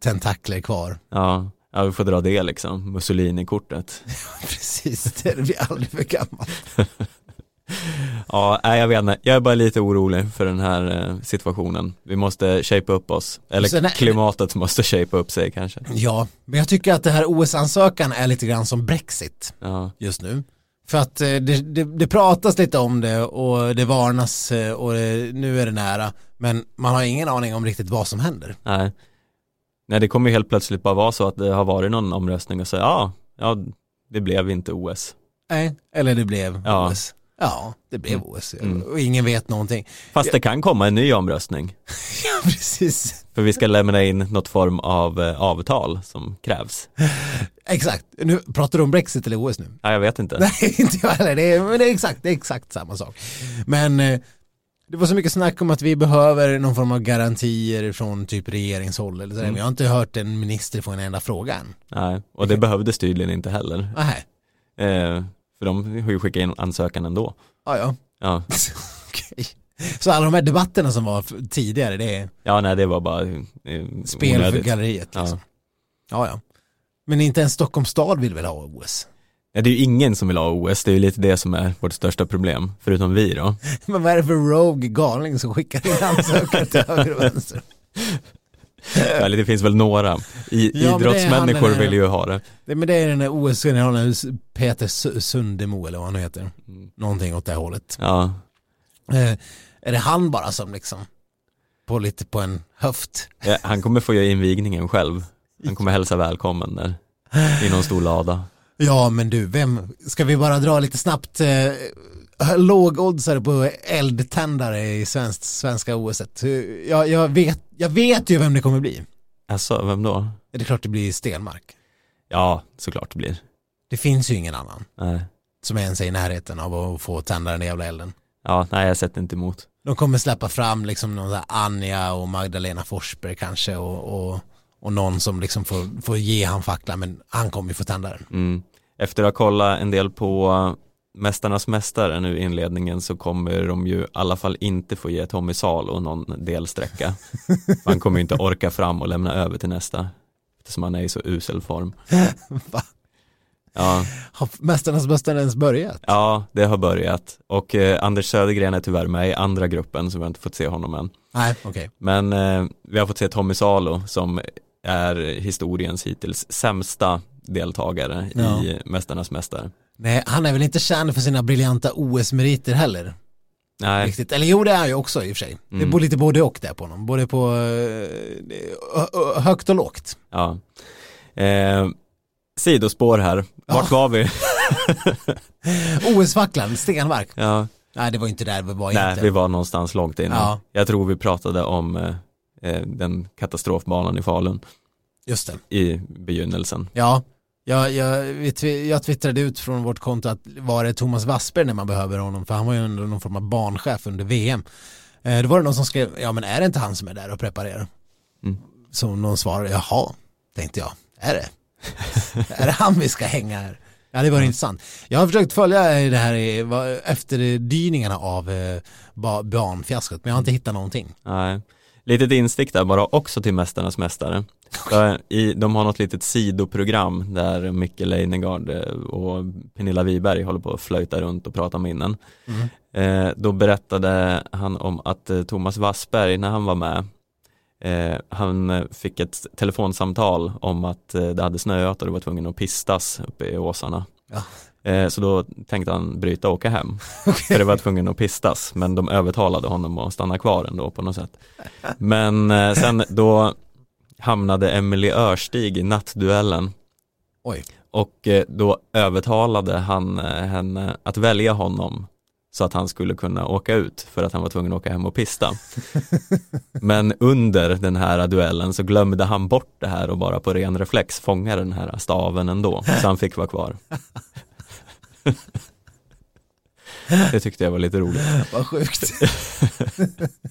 tentakler kvar. ja, ja, vi får dra det liksom, Mussolini-kortet. [laughs] Precis, det blir aldrig för gammalt. [laughs] Ja, nej, jag vet inte. Jag är bara lite orolig för den här eh, situationen. Vi måste shape upp oss. Eller Sen klimatet måste shape upp sig kanske. Ja, men jag tycker att det här OS-ansökan är lite grann som Brexit Ja, just nu. För att eh, det, det, det pratas lite om det och det varnas eh, och det, nu är det nära. Men man har ingen aning om riktigt vad som händer. nej. Nej, det kommer ju helt plötsligt bara vara så att det har varit någon omröstning och säga ja, ja, det blev inte OS. Nej, eller det blev Ja. OS. Ja, det blev Mm. OS Mm. och ingen vet någonting. Fast det kan komma en ny omröstning. [laughs] Ja, precis. För vi ska lämna in något form av eh, avtal som krävs. [laughs] Exakt. Nu pratar du om Brexit eller OS nu? Ja, jag vet inte. [laughs] Nej, inte jag heller. Det är, men det är exakt, det är exakt samma sak. Men eh, det var så mycket snack om att vi behöver någon form av garantier från typ regeringshåll eller sådär. Mm. Men jag har inte hört en minister få en enda fråga än. Nej, och det behövdes tydligen inte heller. Nej, Eh, för de har ju skickat in ansökan ändå. ja ja. Ja, [laughs] Okej. Så alla de här debatterna som var tidigare, det är ja nej det var bara eh, spel för galleriet. Ja. Liksom. Ja. ja, Men inte ens Stockholms stad vill väl ha OS? Ja, det är ju ingen som vill ha OS, det är ju lite det som är vårt största problem, förutom vi då. [laughs] Men vad är det för rogue galning som skickar in ansökan till [laughs] höger och vänster? Eller det finns väl några. I, Ja, idrottsmänniskor vill ju ha det. Det, men det är den där OS-generalen Peter Su- Sundemo eller vad han heter. Mm. Någonting åt det här hållet. Ja, Eh, är det han bara som liksom på lite på en höft? Ja, han kommer få göra invigningen själv. Han kommer hälsa välkommen där. I någon stor lada. Ja men du, vem, ska vi bara dra lite snabbt eh, lågoddsare på eldtändare i svenskt, svenska OS? Jag, jag, vet, jag vet ju vem det kommer bli. Alltså, vem då? Det är klart det blir Stenmark. Ja, såklart det blir. Det finns ju ingen annan Nej. som ens är i närheten av att få tända den jävla elden. Ja, nej jag sätter inte emot. De kommer släppa fram liksom någon där Anja och Magdalena Forsberg kanske och, och, och någon som liksom får, får ge han facklan men han kommer ju få tända den. Mm. Efter att ha kollat en del på Mästarnas Mästare nu i inledningen så kommer de ju i alla fall inte få ge Tommy Salo någon delsträcka. [laughs] Han kommer ju inte orka fram och lämna över till nästa. Eftersom han är i så usel form. [laughs] Va? Ja, Har Mästarnas mästare ens börjat? ja det har börjat. Och eh, Anders Södergren är tyvärr med i andra gruppen så vi har inte fått se honom än. Nej, okej. Men eh, vi har fått se Tommy Salo som är historiens hittills sämsta deltagare Ja. i Mästarnas Mästare. Nej, han är väl inte känd för sina briljanta OS-meriter heller. Nej, Riktigt. Eller jo, det är han ju också i och för sig. Det Mm. är lite både och där på honom. Både på eh, högt och lågt. Ja. Eh, sidospår här, vart Ja. var vi? [laughs] OS-facklan, Stenmark. ja, Nej, det var inte där vi var nej, inte. vi var någonstans långt innan. Ja. Jag tror vi pratade om eh, eh, den katastrofbanan i Falun Just det. i begynnelsen. Ja, jag, jag, vi jag twittrade ut från vårt konto att var det Thomas Wassberg när man behöver honom för han var ju ändå någon form av barnchef under VM. Eh, då var det någon som skrev, ja men är det inte han som är där och preparerar? Mm. Så någon svarade, jaha, tänkte jag, är det? [laughs] är det han vi ska hänga här? Ja det var intressant. Jag har försökt följa det här i- efterdyningarna av eh, ba- banfiaskot men jag har inte hittat någonting. Nej. Litet instick där bara också till Mästarnas Mästare. [laughs] I, de har något litet sidoprogram där Micke Leijnegard eh, och Pernilla Wiberg håller på att flöjta runt och prata minnen. Mm. Eh, då berättade han om att eh, Thomas Wassberg när han var med eh, han fick ett telefonsamtal om att eh, det hade snöat och det var tvungen att pistas uppe i åsarna. Ja. Eh, så då tänkte han bryta och åka hem. [laughs] För det var tvungen att pistas men de övertalade honom att stanna kvar ändå på något sätt. Men eh, sen då hamnade Emily Örstig i nattduellen Oj. och eh, då övertalade han henne att välja honom så att han skulle kunna åka ut för att han var tvungen att åka hem och pista. [laughs] Men under den här duellen så glömde han bort det här och bara på ren reflex fångade den här staven ändå, så han fick vara kvar. [laughs] [laughs] Det tyckte jag var lite roligt. [laughs] Vad sjukt.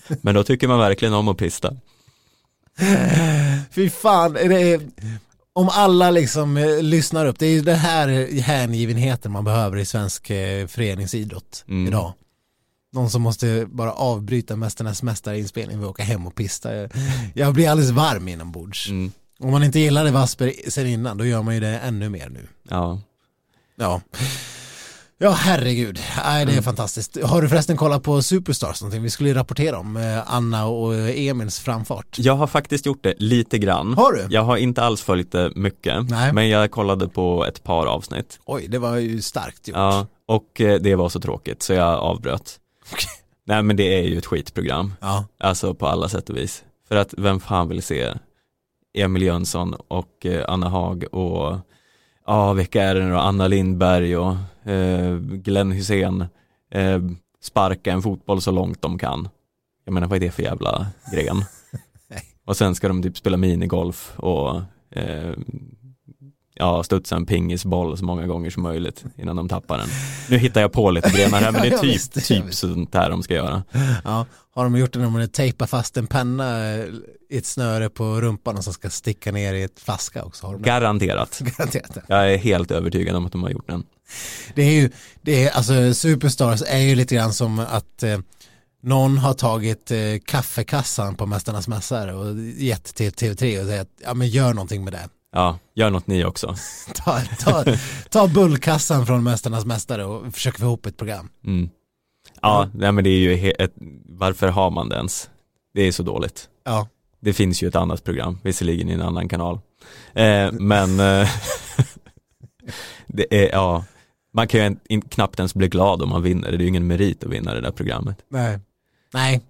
[laughs] Men då tycker man verkligen om att pista. Fy fan, är om alla liksom eh, lyssnar upp, det är ju det här hängivenheten man behöver i svensk eh, föreningsidrott Mm. idag. Någon som måste bara avbryta Mästarnas mästarinspelning och åka hem och pista. Jag- Jag blir alldeles varm inombords. Mm. Om man inte gillade Wasper sen innan, då gör man ju det ännu mer nu. Ja. Ja. Ja, herregud. Nej, det är fantastiskt. Har du förresten kollat på Superstars någonting? Vi skulle ju rapportera om eh, Anna och Emils framfart. Jag har faktiskt gjort det lite grann. Har du? Jag har inte alls följt det mycket, Nej. men jag kollade på ett par avsnitt. Oj, det var ju starkt gjort. Ja, och eh, det var så tråkigt så jag avbröt. Nej men det är ju ett skitprogram, Ja. alltså på alla sätt och vis. För att vem fan vill se Emil Jönsson och eh, Anna Haag och ja, vilka är det nu då? Anna Lindberg och eh, Glenn Hussein eh, sparka en fotboll så långt de kan. Jag menar vad är det för jävla gren? [laughs] Och sen ska de typ spela minigolf och eh, ja, studsa en pingisboll så många gånger som möjligt innan de tappar den. Nu hittar jag på lite grenar här men det är [laughs] typ, visst, typ sånt här de ska göra. Ja, har de gjort det när man tejpar fast en penna i ett snöre på rumpan och som ska sticka ner i ett flaska också? Har de? Garanterat. [laughs] Garanterat. Jag är helt övertygad om att de har gjort den. Det är ju, det är, alltså Superstars är ju lite grann som att eh, någon har tagit eh, kaffekassan på Mästarnas mässare och gett till TV3 och säger att ja men gör någonting med det. Ja, gör något ni också. [laughs] Ta, ta, ta bullkassan från Mästarnas mästare och försök få ihop ett program. Mm. Ja, nej, men det är ju ett, varför har man det ens? Det är så dåligt. Ja, Det finns ju ett annat program, visserligen i en annan kanal. Eh, men eh, [laughs] det är, ja, man kan ju en, in, knappt ens bli glad om man vinner, det är ju ingen merit att vinna det där programmet. nej. Nej,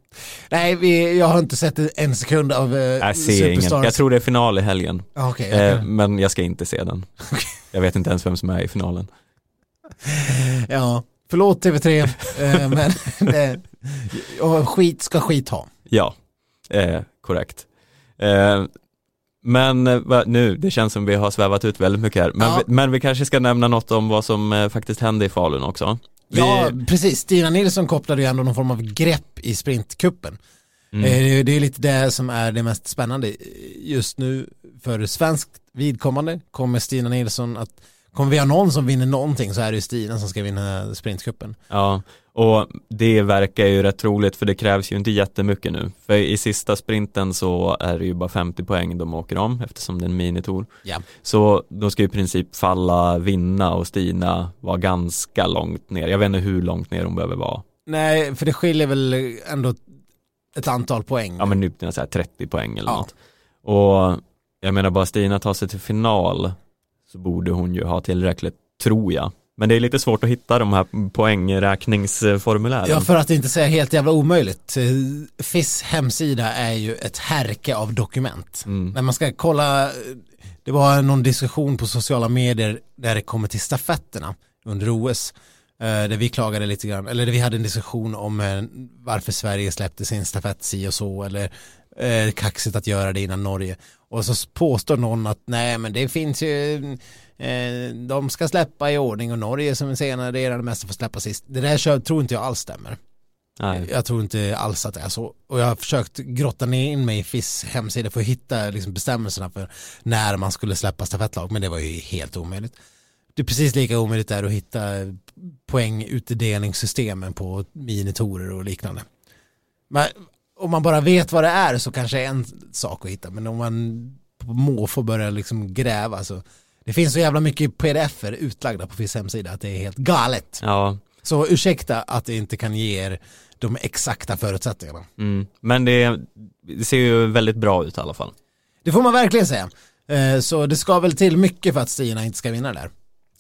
nej vi, jag har inte sett en sekund av eh, Jag ser ingen, jag tror det är final i helgen, Ja, Okej, eh, jag kan- men jag ska inte se den. Jag vet inte ens vem som är i finalen. [laughs] ja, förlåt TV3, eh, [laughs] men det, och skit ska skit ha. Ja, eh, korrekt. Men eh, nu, det känns som vi har svävat ut väldigt mycket här. Men, Ja. vi, men vi kanske ska nämna något om vad som eh, faktiskt hände i Falun också. Vi, Ja, precis. Stina Nilsson kopplade ju ändå någon form av grepp i sprintkuppen. mm, Eh, Det är- det är lite det som är det mest spännande just nu för svenskt vidkommande. Kommer Stina Nilsson att, kommer vi ha någon som vinner någonting så är det ju Stina som ska vinna sprintkuppen. ja, och det verkar ju rätt troligt för det krävs ju inte jättemycket nu. För i sista sprinten så är det ju bara 50 poäng de åker om eftersom det är en minitour. Ja. Så då ska i princip Falla vinna och Stina vara ganska långt ner. Jag vet inte hur långt ner hon behöver vara. Nej, för det skiljer väl ändå ett antal poäng. ja men typ så här 30 poäng eller Ja. något. Och jag menar bara Stina tar sig till final så borde hon ju ha tillräckligt, tror jag. Men det är lite svårt att hitta de här poängräkningsformulären. Ja, för att inte säga helt jävla omöjligt. Eh, FIS hemsida är ju ett härke av dokument. Mm. När man ska kolla, det var någon diskussion på sociala medier där det kommer till stafetterna under OS. eh, Där vi klagade lite grann, eller där vi hade en diskussion om eh, varför Sverige släppte sin stafett si och så, eller kaxigt att göra det innan Norge. Och så påstår någon att nej men det finns ju, eh, de ska släppa i ordning och Norge som är senare, det mesta får släppa sist. Det där tror inte jag alls stämmer. Nej. Jag tror inte alls att det är så. Och jag har försökt grotta ner in mig i FIS hemsida för att hitta liksom bestämmelserna för när man skulle släppa stafettlag, men det var ju helt omöjligt. Det är precis lika omöjligt där att hitta poängutdelningssystemen på minitorer och liknande. Men om man bara vet vad det är så kanske är en sak att hitta, men om man på måfå börjar liksom gräva så det finns så jävla mycket pdf-er utlagda på FIS hemsida att det är helt galet. Ja, Så ursäkta att det inte kan ge er de exakta förutsättningarna. mm. men det, det ser ju väldigt bra ut i alla fall. Det får man verkligen säga. Eh, Så det ska väl till mycket för att Stina inte ska vinna där.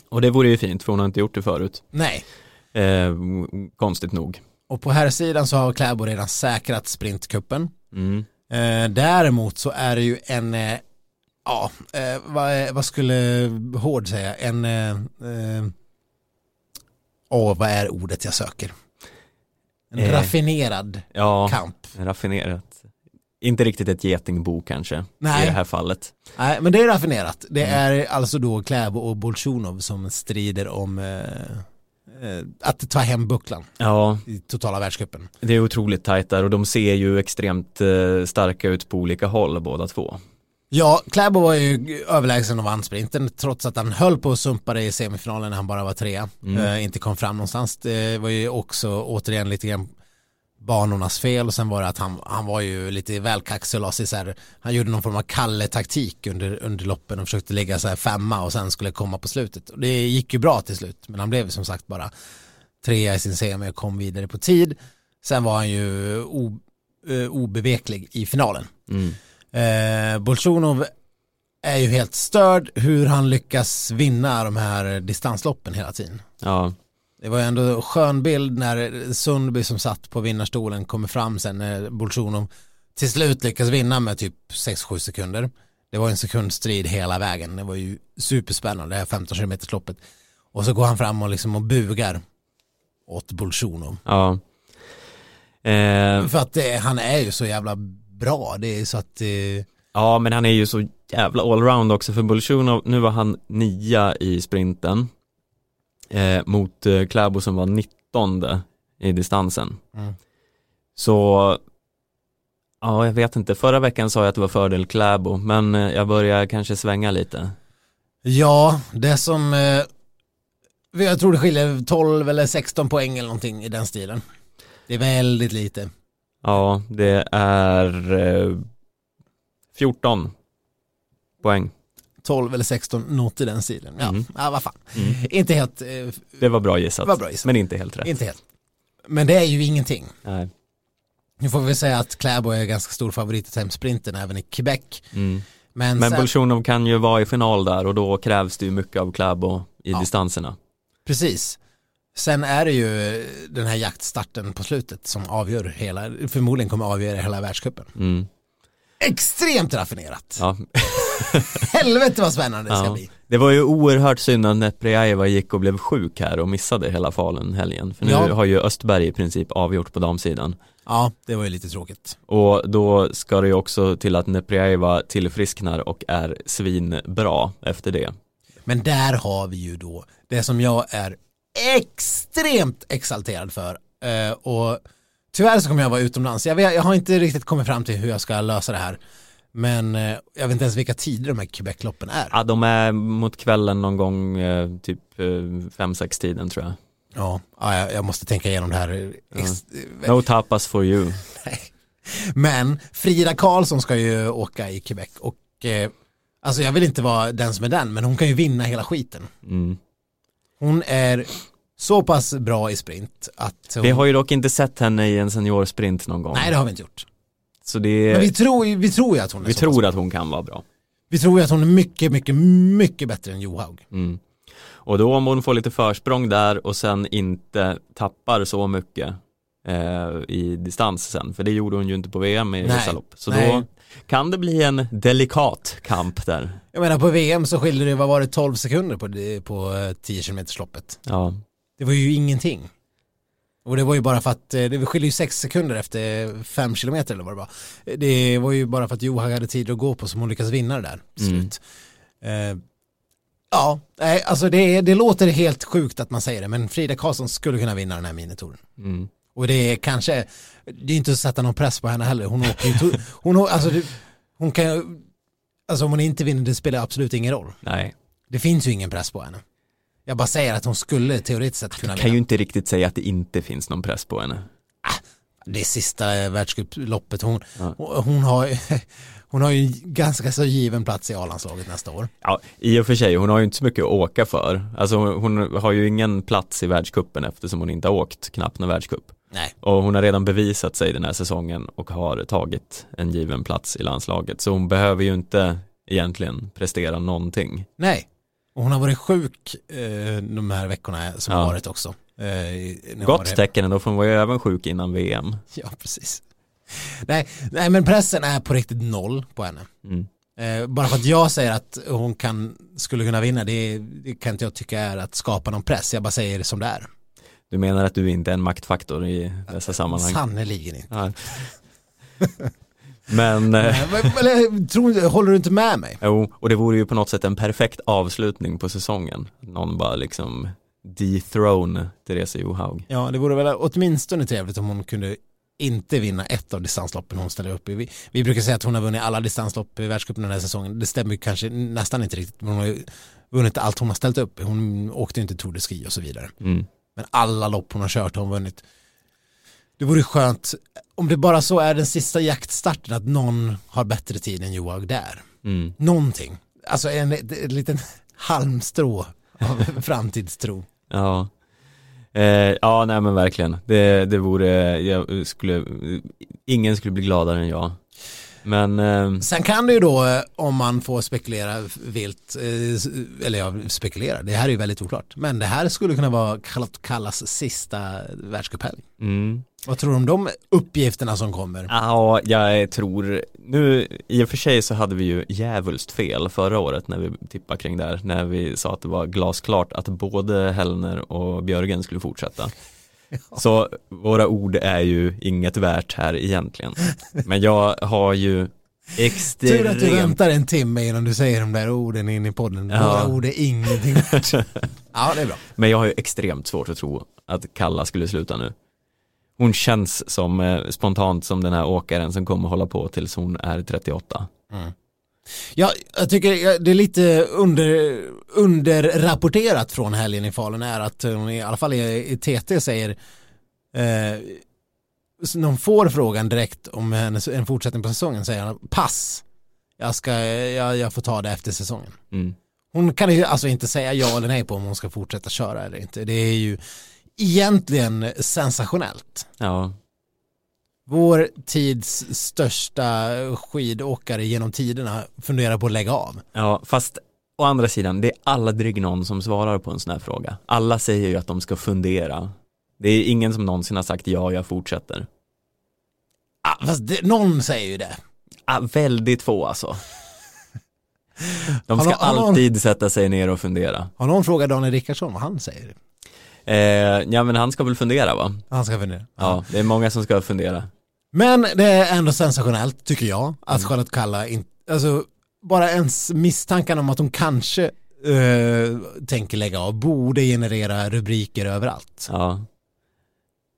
Och det vore ju fint för hon har inte gjort det förut. Nej. Eh, konstigt nog. Och på här sidan så har Kläbo redan säkrat sprintkuppen. Mm. Eh, Däremot så är det ju en, eh, ja, eh, vad, vad skulle Hård säga, en, eh, eh, åh vad är ordet jag söker? En Eh, raffinerad Ja, kamp. raffinerat. Inte riktigt ett getingbo kanske Nej. i det här fallet. Nej, men det är raffinerat. Det är alltså då Kläbo och Bolsjunov som strider om eh, eh, att ta hem bucklan Ja, i totala världscupen. det är otroligt tajt där och de ser ju extremt eh, starka ut på olika håll båda två. Ja, Kläbo var ju överlägsen och vann sprinten trots att han höll på att sumpa det i semifinalen när han bara var trea. Eh, inte kom fram någonstans. Det var ju också återigen lite grann banornas fel och sen var det att han, han var ju lite väl kaxig och så här, han gjorde någon form av Kalle-taktik under, under loppen och försökte ligga så här femma och sen skulle komma på slutet. Och det gick ju bra till slut men han blev som sagt bara trea i sin semi och kom vidare på tid. Sen var han ju o, eh, obeveklig i finalen. Mm. Eh, Bolsjunov är ju helt störd hur han lyckas vinna de här distansloppen hela tiden. Ja, Det var ju ändå en skön bild när Sundby som satt på vinnarstolen kommer fram sen när Bolsjunov till slut lyckas vinna med typ 6-7 sekunder. Det var en sekundstrid hela vägen. Det var ju superspännande det här 15 km loppet. Och så går han fram och liksom och bugar åt Bolsjunov. Ja. Eh, För att eh, han är ju så jävla bra. Det är så att eh, ja, men han är ju så jävla allround också för Bolsjunov, nu var han nia i sprinten eh, mot eh, Kläbo som var 19 i distansen. Mm. Så Ja, jag vet inte. Förra veckan sa jag att det var fördel Kläbo, men eh, jag börjar kanske svänga lite. Ja, det som eh, jag tror det skiljer 12 eller 16 poäng eller någonting i den stilen. Det är väldigt lite. Ja, det är eh, 14 poäng. 12 eller 16 något i den stilen. Ja, Mm. ja vad fan. Mm. Inte helt, eh, Det var bra gissat, var bra gissat. men inte helt rätt. inte helt. Men det är ju ingenting. Nej. Nu får vi säga att Kläbo är ganska stor favorit i sprinten även i Quebec. Mm. Men, Men Bolsjunov kan ju vara i final där och då krävs det ju mycket av Kläbo i Ja. distanserna. precis. Sen är det ju den här jaktstarten på slutet som avgör hela, förmodligen kommer avgöra hela världscupen. Mm. Extremt raffinerat. Ja. [laughs] Helvete vad spännande det ska Ja. bli. Det var ju oerhört synd att Neprjajeva gick och blev sjuk här och missade hela Falun helgen. För nu Ja. har ju Östberg i princip avgjort på damsidan. Ja, det var ju lite tråkigt. Och då ska det ju också till att Neprjajeva tillfrisknar och är svinbra efter det. Men där har vi ju då det som jag är extremt exalterad för. Eh, och tyvärr så kommer jag vara utomlands. Jag, vet, jag har inte riktigt kommit fram till hur jag ska lösa det här. Men eh, jag vet inte ens vilka tider de här Quebec-loppen är. Ja, de är mot kvällen någon gång, eh, typ 5-6 tiden tror jag. Ja, ja, jag- måste tänka igenom det här. Ex- No tapas for you. [laughs] Men Frida Karlsson ska ju åka i Quebec och eh, alltså jag vill inte vara den som är den, men hon kan ju vinna hela skiten. Mm. Hon är så pass bra i sprint att hon... Vi har ju dock inte sett henne i en seniorsprint någon gång. Nej, det har vi inte gjort. Så det Men vi tror, vi tror ju att hon är vi så tror pass att hon kan vara bra. Vi tror ju att hon är mycket, mycket, mycket bättre än Johaug. Mm. Och då om hon får lite försprång där och sen inte tappar så mycket eh, i distans sen, för det gjorde hon ju inte på VM i vissa lopp. Så Nej. då kan det bli en delikat kamp där. Jag menar på VM så skiljer det, vad var det, 12 sekunder på, på eh, 10 km loppet. Ja, Det var ju ingenting. Och det var ju bara för att, eh, det skiljer ju 6 sekunder efter 5 km eller vad det var. Det var ju bara för att Johaug hade tid att gå på som hon lyckades vinna det där Mm. slut. Eh, ja, nej, alltså det, det låter helt sjukt att man säger det, men Frida Karlsson skulle kunna vinna den här minitouren. mm. Och det är kanske, det är inte att sätta någon press på henne heller. Hon åker ju, [laughs] hon, alltså, det, hon kan alltså om hon inte vinner det spelar absolut ingen roll. nej. Det finns ju ingen press på henne. Jag bara säger att hon skulle teoretiskt sett kunna Jag kan ju vinna. inte riktigt säga att det inte finns någon press på henne. Det sista världscuploppet, hon, Ja. hon, har, [laughs] hon har ju en ganska så given plats i A-landslaget nästa år. Ja, i och för sig, hon har ju inte så mycket att åka för. Alltså hon har ju ingen plats i världskuppen eftersom hon inte har åkt knappt någon världscup. Nej. Och hon har redan bevisat sig den här säsongen och har tagit en given plats i landslaget. Så hon behöver ju inte egentligen prestera någonting. Nej. Och hon har varit sjuk eh, de här veckorna som Ja. varit också. Eh, Gott var- tecken ändå för hon var ju även sjuk innan VM. Ja, precis. Nej, nej, men pressen är på riktigt noll på henne. Mm. Eh, bara för att jag säger att hon kan, skulle kunna vinna, det, det kan inte jag tycka är att skapa någon press. Jag bara säger det som det är. Du menar att du inte är en maktfaktor i dessa sammanhang? Sannerligen inte. Ja. Men, eh, Eller, tror, håller du inte med mig? jo, och det vore ju på något sätt en perfekt avslutning på säsongen. Någon bara liksom dethrone Therese Johaug. Ja, det vore väl åtminstone trevligt om hon kunde inte vinna ett av distansloppen hon ställer upp i. Vi, vi brukar säga att hon har vunnit alla distanslopp i världscupen den här säsongen. Det stämmer ju kanske nästan inte riktigt. Men hon har ju vunnit allt hon har ställt upp. Hon åkte ju inte Tour de Ski och så vidare. Mm. Men alla lopp hon har kört har hon vunnit. Det vore skönt om det bara så är den sista jaktstarten att någon har bättre tid än Johaug där. Mm. Någonting. Alltså en, en, en liten halmstrå av [laughs] framtidstro. Ja. Eh, ja, nej men verkligen. Det, det vore, jag skulle, ingen skulle bli gladare än jag. Men, eh, Sen kan det ju då, eh, om man får spekulera vilt, eh, eller ja, spekulera, det här är ju väldigt oklart, men det här skulle kunna vara Kallas sista världscuphelg. mm. Vad tror du om de uppgifterna som kommer? Ja, jag tror, nu i och för sig så hade vi ju djävulskt fel förra året när vi tippade kring det här, när vi sa att det var glasklart att både Hellner och Björgen skulle fortsätta. [laughs] Så våra ord är ju inget värt här egentligen. Men jag har ju Tur att du extremt väntar en timme innan du säger de där orden in i podden. Ja. Våra ord är ingenting värt. [laughs] Ja, det är bra. Men jag har ju extremt svårt att tro att Kalla skulle sluta nu. Hon känns som eh, spontant som den här åkaren som kommer hålla på tills hon är 38. Ja, jag tycker det är lite under, underrapporterat från helgen i Falun är att hon i alla fall i, i TT säger eh, hon får frågan direkt om hennes, en fortsättning på säsongen säger han pass. Jag, ska, jag, jag får ta det efter säsongen. Mm. Hon kan ju alltså inte säga ja eller nej på om hon ska fortsätta köra eller inte. Det är ju egentligen sensationellt. Ja, Vår tids största skidåkare genom tiderna funderar på att lägga av. ja, fast å andra sidan, det är aldrig någon som svarar på en sån här fråga. Alla säger ju att de ska fundera. Det är ingen som någonsin har sagt ja, jag fortsätter. Ah, fast det, någon säger ju det. Ah, väldigt få alltså. [laughs] De ska någon- har någon- alltid sätta sig ner och fundera. Har någon frågat Daniel Rickardsson vad han säger? Eh, ja men han ska väl fundera va? Han ska fundera. Ja, det är många som ska fundera. Men det är ändå sensationellt tycker jag att Charlotte Kalla inte, alltså bara ens misstanken om att hon kanske eh, tänker lägga av borde generera rubriker överallt. Ja.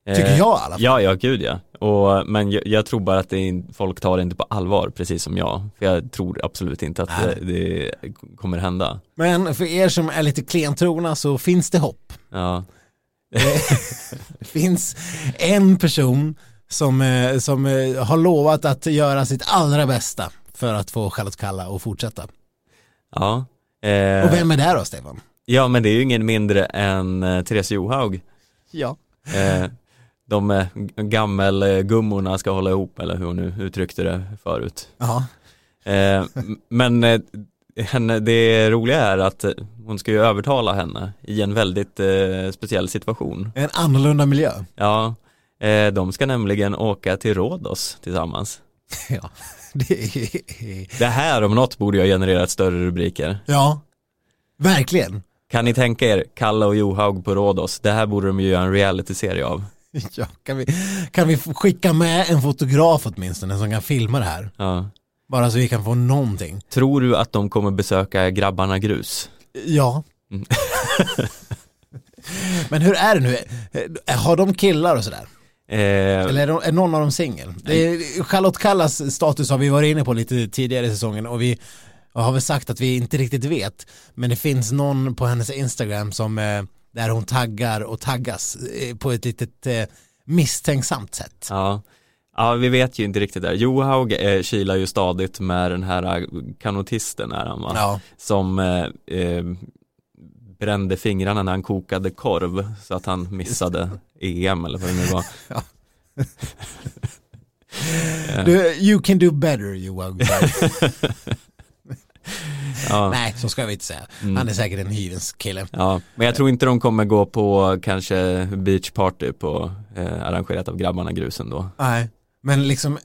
Tycker Eh, jag i alla fall. Ja, ja, gud ja. Och, men jag, jag tror bara att är, folk tar det inte på allvar, precis som jag. För jag tror absolut inte att det, det kommer hända. Men för er som är lite klentrogna så finns det hopp. Ja, Det [laughs] finns en person som, eh, som eh, har lovat att göra sitt allra bästa för att få Charlotte Kalla att fortsätta. ja. Eh, Och vem är det då Stefan? Ja, men det är ju ingen mindre än eh, Therese Johaug. Ja. Eh, de gammelgummorna ska hålla ihop, eller hur hon nu uttryckte det förut. Ja. Eh, men henne, det roliga är att hon ska ju övertala henne i en väldigt eh, speciell situation. En annorlunda miljö. Ja, de ska nämligen åka till Rhodos tillsammans. [laughs] Ja. Det är... Det här om något borde ju ha genererat större rubriker. ja. Verkligen. Kan ni tänka er Kalle och Johaug på Rhodos? Det här borde de ju göra en reality-serie av. [laughs] Ja, kan, vi, kan vi skicka med en fotograf åtminstone som kan filma det här? Ja. Bara så vi kan få någonting. Tror du att de kommer besöka Grabbarna Grus? Ja. Mm. [laughs] Men hur är det nu? Eh, Har de killar och sådär? Eh, Eller är, de, är någon av dem singel? Charlotte Kallas status har vi varit inne på lite tidigare i säsongen och vi har väl sagt att vi inte riktigt vet. Men det finns någon på hennes Instagram som eh, där hon taggar och taggas eh, på ett litet misstänksamt sätt. ja. ja, vi vet ju inte riktigt där. Johaug eh, kilar ju stadigt med den här kanotisten är han va? Ja. Som eh, brände fingrarna när han kokade korv så att han missade EM eller vad det nu var. [laughs] Du, you can do better Johan. [laughs] Ja. Nej, så ska vi inte säga. Han är säkert en hyvens kille. Ja, men jag tror inte de kommer gå på kanske beachparty på eh, arrangerat av grabbarna grusen då. Nej, men liksom eh,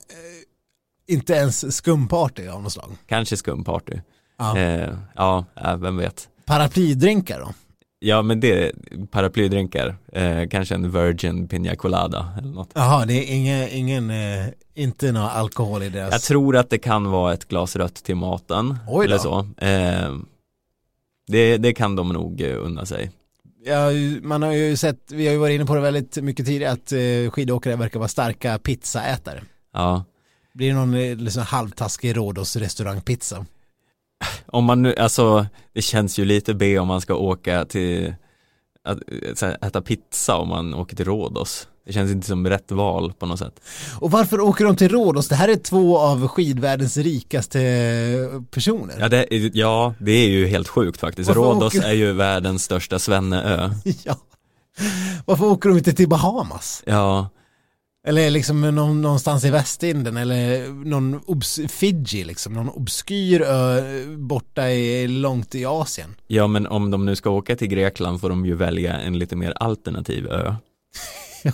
inte ens skumparty av något slag. Kanske skumparty. Ja. Eh, ja, ja, vem vet. Paraplydrinkar då? Ja men det, paraplydrinkar, eh, kanske en virgin pina colada eller något. Jaha, det är ingen, ingen eh, inte någon alkohol i deras... Jag tror att det kan vara ett glas rött till maten Oj då. eller så. Eh, det, det kan de nog eh, unna sig. Ja, man har ju sett, vi har ju varit inne på det väldigt mycket tidigare, att eh, skidåkare verkar vara starka pizzaätare. Ja. Blir det någon eh, liksom halvtaskig Rhodos restaurangpizza? Om man nu, alltså det känns ju lite B om man ska åka till att här, äta pizza om man åker till Rhodos. Det känns inte som rätt val på något sätt. Och varför åker de till Rhodos? Det här är två av skidvärldens rikaste personer. Ja det, är- ja, det är ju helt sjukt faktiskt. Varför Rhodos åker- är ju världens största svenneö. [laughs] Ja. Varför åker de inte till Bahamas? Ja, Eller liksom någon, någonstans i Västindien eller någon obs, Fiji liksom, någon obskyr ö borta i, långt i Asien. ja men om de nu ska åka till Grekland får de ju välja en lite mer alternativ ö. [laughs] Ja.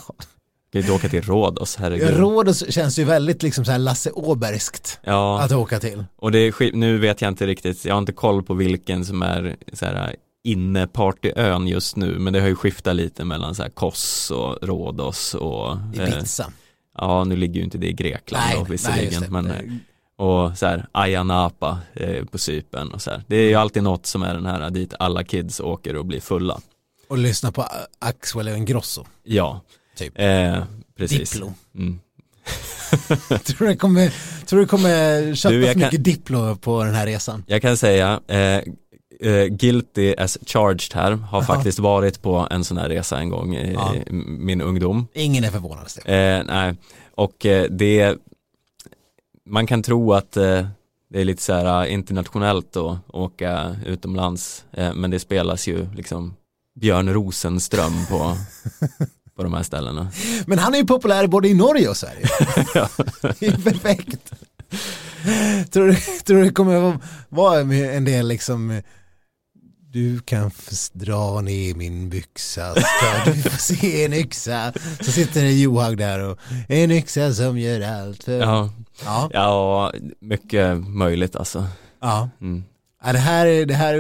Ju inte åka till Rhodos, herregud. Rhodos känns ju väldigt liksom så här Lasse Åbergskt Ja, att åka till. och det är nu vet jag inte riktigt, jag har inte koll på vilken som är så här inne partyön just nu men det har ju skiftat lite mellan så här Kos och Rhodos och eh, Ibiza. ja nu ligger ju inte det i Grekland Nej, då, nej, visserligen men eh, och så här Ayia Napa eh, på Cypern och så här. Det är ju alltid något som är den här dit alla kids åker och blir fulla. Och lyssna på Axel Ingrosso. Ja, Typ. eh, precis. Diplo. Mm. [laughs] Tror du det kommer, tror det kommer köpa Du, jag för kan- mycket Diplo på den här resan? Jag kan säga eh, eh, guilty as charged här har faktiskt varit på en sån här resa en gång i Ja. min ungdom. Ingen är förvånad. Stefan. Eh, nej, och eh, det man kan tro att eh, det är lite så här internationellt att åka utomlands men det spelas ju liksom Björn Rosenström på, [laughs] på de här ställena. Men han är ju populär både i Norge och Sverige. [laughs] det är perfekt. Tror du, tror du det kommer vara- en del liksom du kan dra ner min byxa, ska du [laughs] få se en yxa. Så sitter det Johaug där och en yxa som gör allt för... Ja, Ja. ja mycket möjligt alltså. ja. Mm. Ja, det här, är- det här,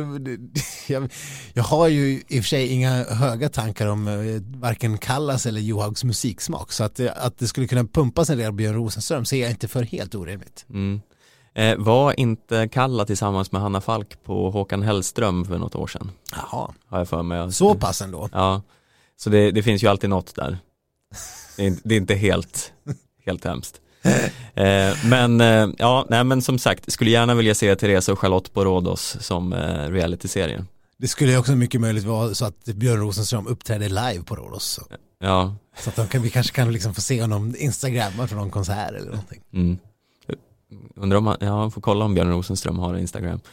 [laughs] jag, jag har ju i och för sig inga höga tankar om eh, varken Kallas eller Johaugs musiksmak så att, det- att det skulle kunna pumpas en del Björn Rosenström ser jag inte för helt orimligt. Mm. Eh, var inte Kalla tillsammans med Hanna Falk på Håkan Hellström för något år sedan? Jaha, Har jag för mig. så pass ändå. Ja, så det, det finns ju alltid något där. Det är, inte- det är inte helt, helt hemskt. Eh, men eh, ja, nej men som sagt, skulle gärna vilja se Therese och Charlotte på Rhodos som eh, realityserie. Det skulle ju också mycket möjligt vara så att Björn Rosenström uppträder live på Rhodos. Ja, så att kan, vi kanske kan liksom få se honom instagramma för någon konsert eller någonting. mm. Undrar om han, ja, får kolla om Björn Rosenström har Instagram. [laughs]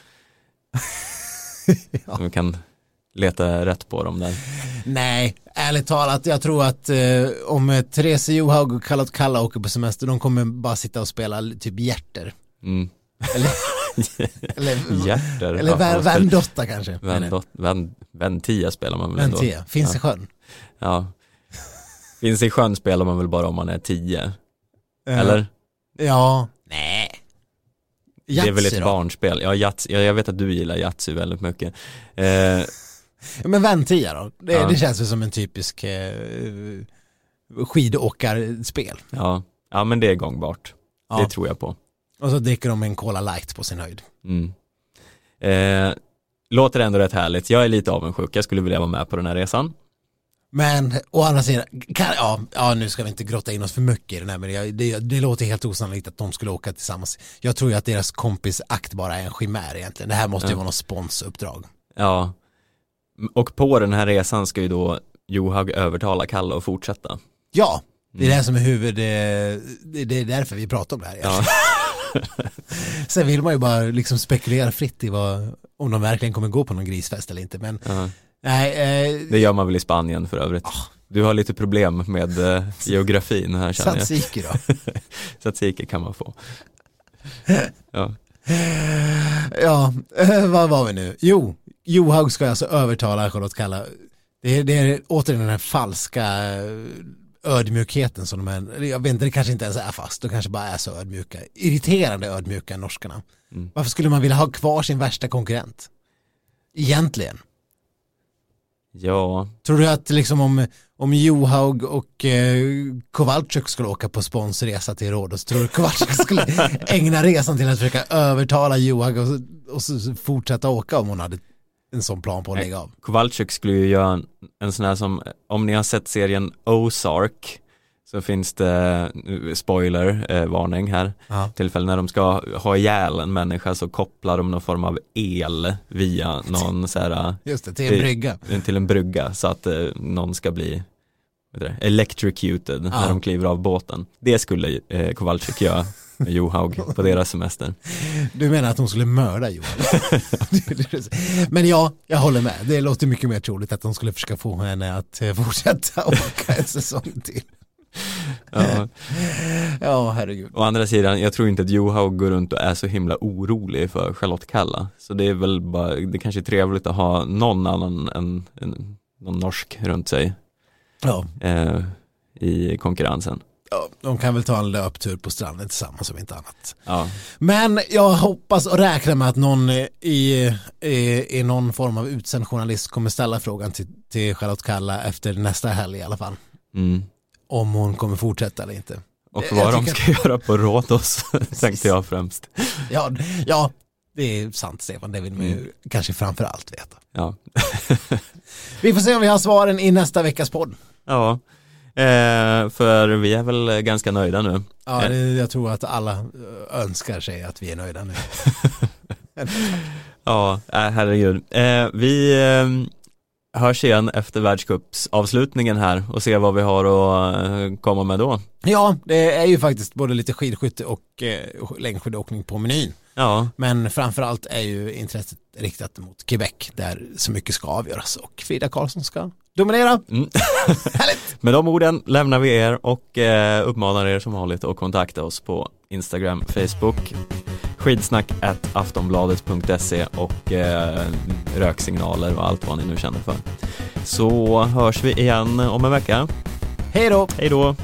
Ja. Så vi kan leta rätt på dem där. Nej, ärligt talat, jag tror att eh, om eh, Therese Johaug och Charlotte Kalla åker på semester, de kommer bara sitta och spela typ hjärter. Mm. Eller, [laughs] eller, Hjärter. eller ja, Vändotta kanske. 10 spelar man väl ändå? Väntia, finns i sjön. Ja. Finns i sjön spelar man väl bara om man är 10? Eh, Eller? Ja. Nej. Det är väl Yatzy ett då? barnspel. Ja, Yatzy, ja, jag vet att du gillar Yatzy väldigt mycket. Eh, [laughs] Men väntia då? Det, Ja. det känns väl som en typisk eh, skidåkarspel. ja. ja, men det är gångbart. Ja. Det tror jag på. Och så dricker de en Cola light på sin höjd. Mm. Eh, låter ändå rätt härligt. Jag är lite avundsjuk. Jag skulle vilja vara med på den här resan. Men å andra sidan, kan, ja, ja nu ska vi inte grotta in oss för mycket i den här men jag, det, det låter helt osannolikt att de skulle åka tillsammans. Jag tror ju att deras kompis akt bara är en chimär egentligen. Det här måste ju Ja. vara något sponsuppdrag. Ja. Och på den här resan ska ju då Johaug övertala Kalle att fortsätta. Ja, det är Mm. det som är huvud, det, det, det är därför vi pratar om det här. Ja. [laughs] Sen vill man ju bara liksom spekulera fritt i vad, om de verkligen kommer gå på någon grisfest eller inte. Men Ja. Nej, eh, Det gör man väl i Spanien för övrigt. Ah. Du har lite problem med eh, [laughs] geografin här känner jag. tzatziki då. [laughs] Tzatziki kan man få. [laughs] Ja. Ja, vad var vi nu? Jo, Johaug ska alltså övertala Charlotte Kalla. Det är, det är återigen den här falska eh, ödmjukheten som de är, jag vet inte, det kanske inte ens är fast, de kanske bara är så ödmjuka. Irriterande ödmjuka norskarna. Mm. Varför skulle man vilja ha kvar sin värsta konkurrent? Egentligen. Ja, Tror du att liksom om, om Johaug och eh, Kowalczyk skulle åka på sponsresa till Rhodos, tror du Kowalczyk skulle [laughs] ägna resan till att försöka övertala Johaug och, och fortsätta åka om hon hade en sån plan på att lägga av? Kowalczyk skulle ju göra en, en sån här som, om ni har sett serien Ozark så finns det, spoiler, eh, varning här, Ja. tillfälle när de ska ha ihjäl en människa så kopplar de någon form av el via någon så här, Just det, till en brygga. eh, till en brygga så att eh, någon ska bli det, electrocuted Ja. när de kliver av båten. Det skulle eh, Kowalczyk göra med Johaug på deras semester. Du menar att hon skulle mörda Johaug? [laughs] Men ja, jag håller med. Det låter mycket mer troligt att de skulle försöka få henne att eh, fortsätta [laughs] åka en säsong till. Ja. [laughs] Ja, herregud. Å andra sidan, jag tror inte att Johaug går runt och är så himla orolig för Charlotte Kalla. Så det är väl bara, det kanske är trevligt att ha någon annan än, än någon norsk runt sig Ja, eh, i konkurrensen. ja, de kan väl ta en löptur på stranden tillsammans om inte annat. Ja. Men jag hoppas och räknar med att någon i, i, i någon form av utsänd journalist kommer ställa frågan till, till Charlotte Kalla efter nästa helg i alla fall. Mm. Om hon kommer fortsätta eller inte. Och Jag vad de ska göra på Rhodos [laughs] tänkte jag främst. Ja, ja det är sant Stefan, det vill man ju Mm. kanske framför allt veta. Ja. [laughs] Vi får se om vi har svaren i nästa veckas podd. ja, eh, för vi är väl ganska nöjda nu. Ja, Eh. det, jag tror att alla eh, önskar sig att vi är nöjda nu. [laughs] Ja, äh, herregud. Eh, vi eh, hörs igen efter världscupsavslutningen här och ser vad vi har att eh, komma med då. Ja, det är ju faktiskt både lite skidskytte och eh, längdskidåkning på menyn. Ja, Men framförallt är ju intresset riktat mot Quebec där så mycket ska avgöras och Frida Karlsson ska dominera. Mm. [laughs] [laughs] Med de orden lämnar vi er och eh, uppmanar er som vanligt att kontakta oss på Instagram, Facebook, skidsnack at aftonbladet.se och eh, röksignaler och allt vad ni nu känner för. Så hörs vi igen om en vecka. Hej då! Hej då!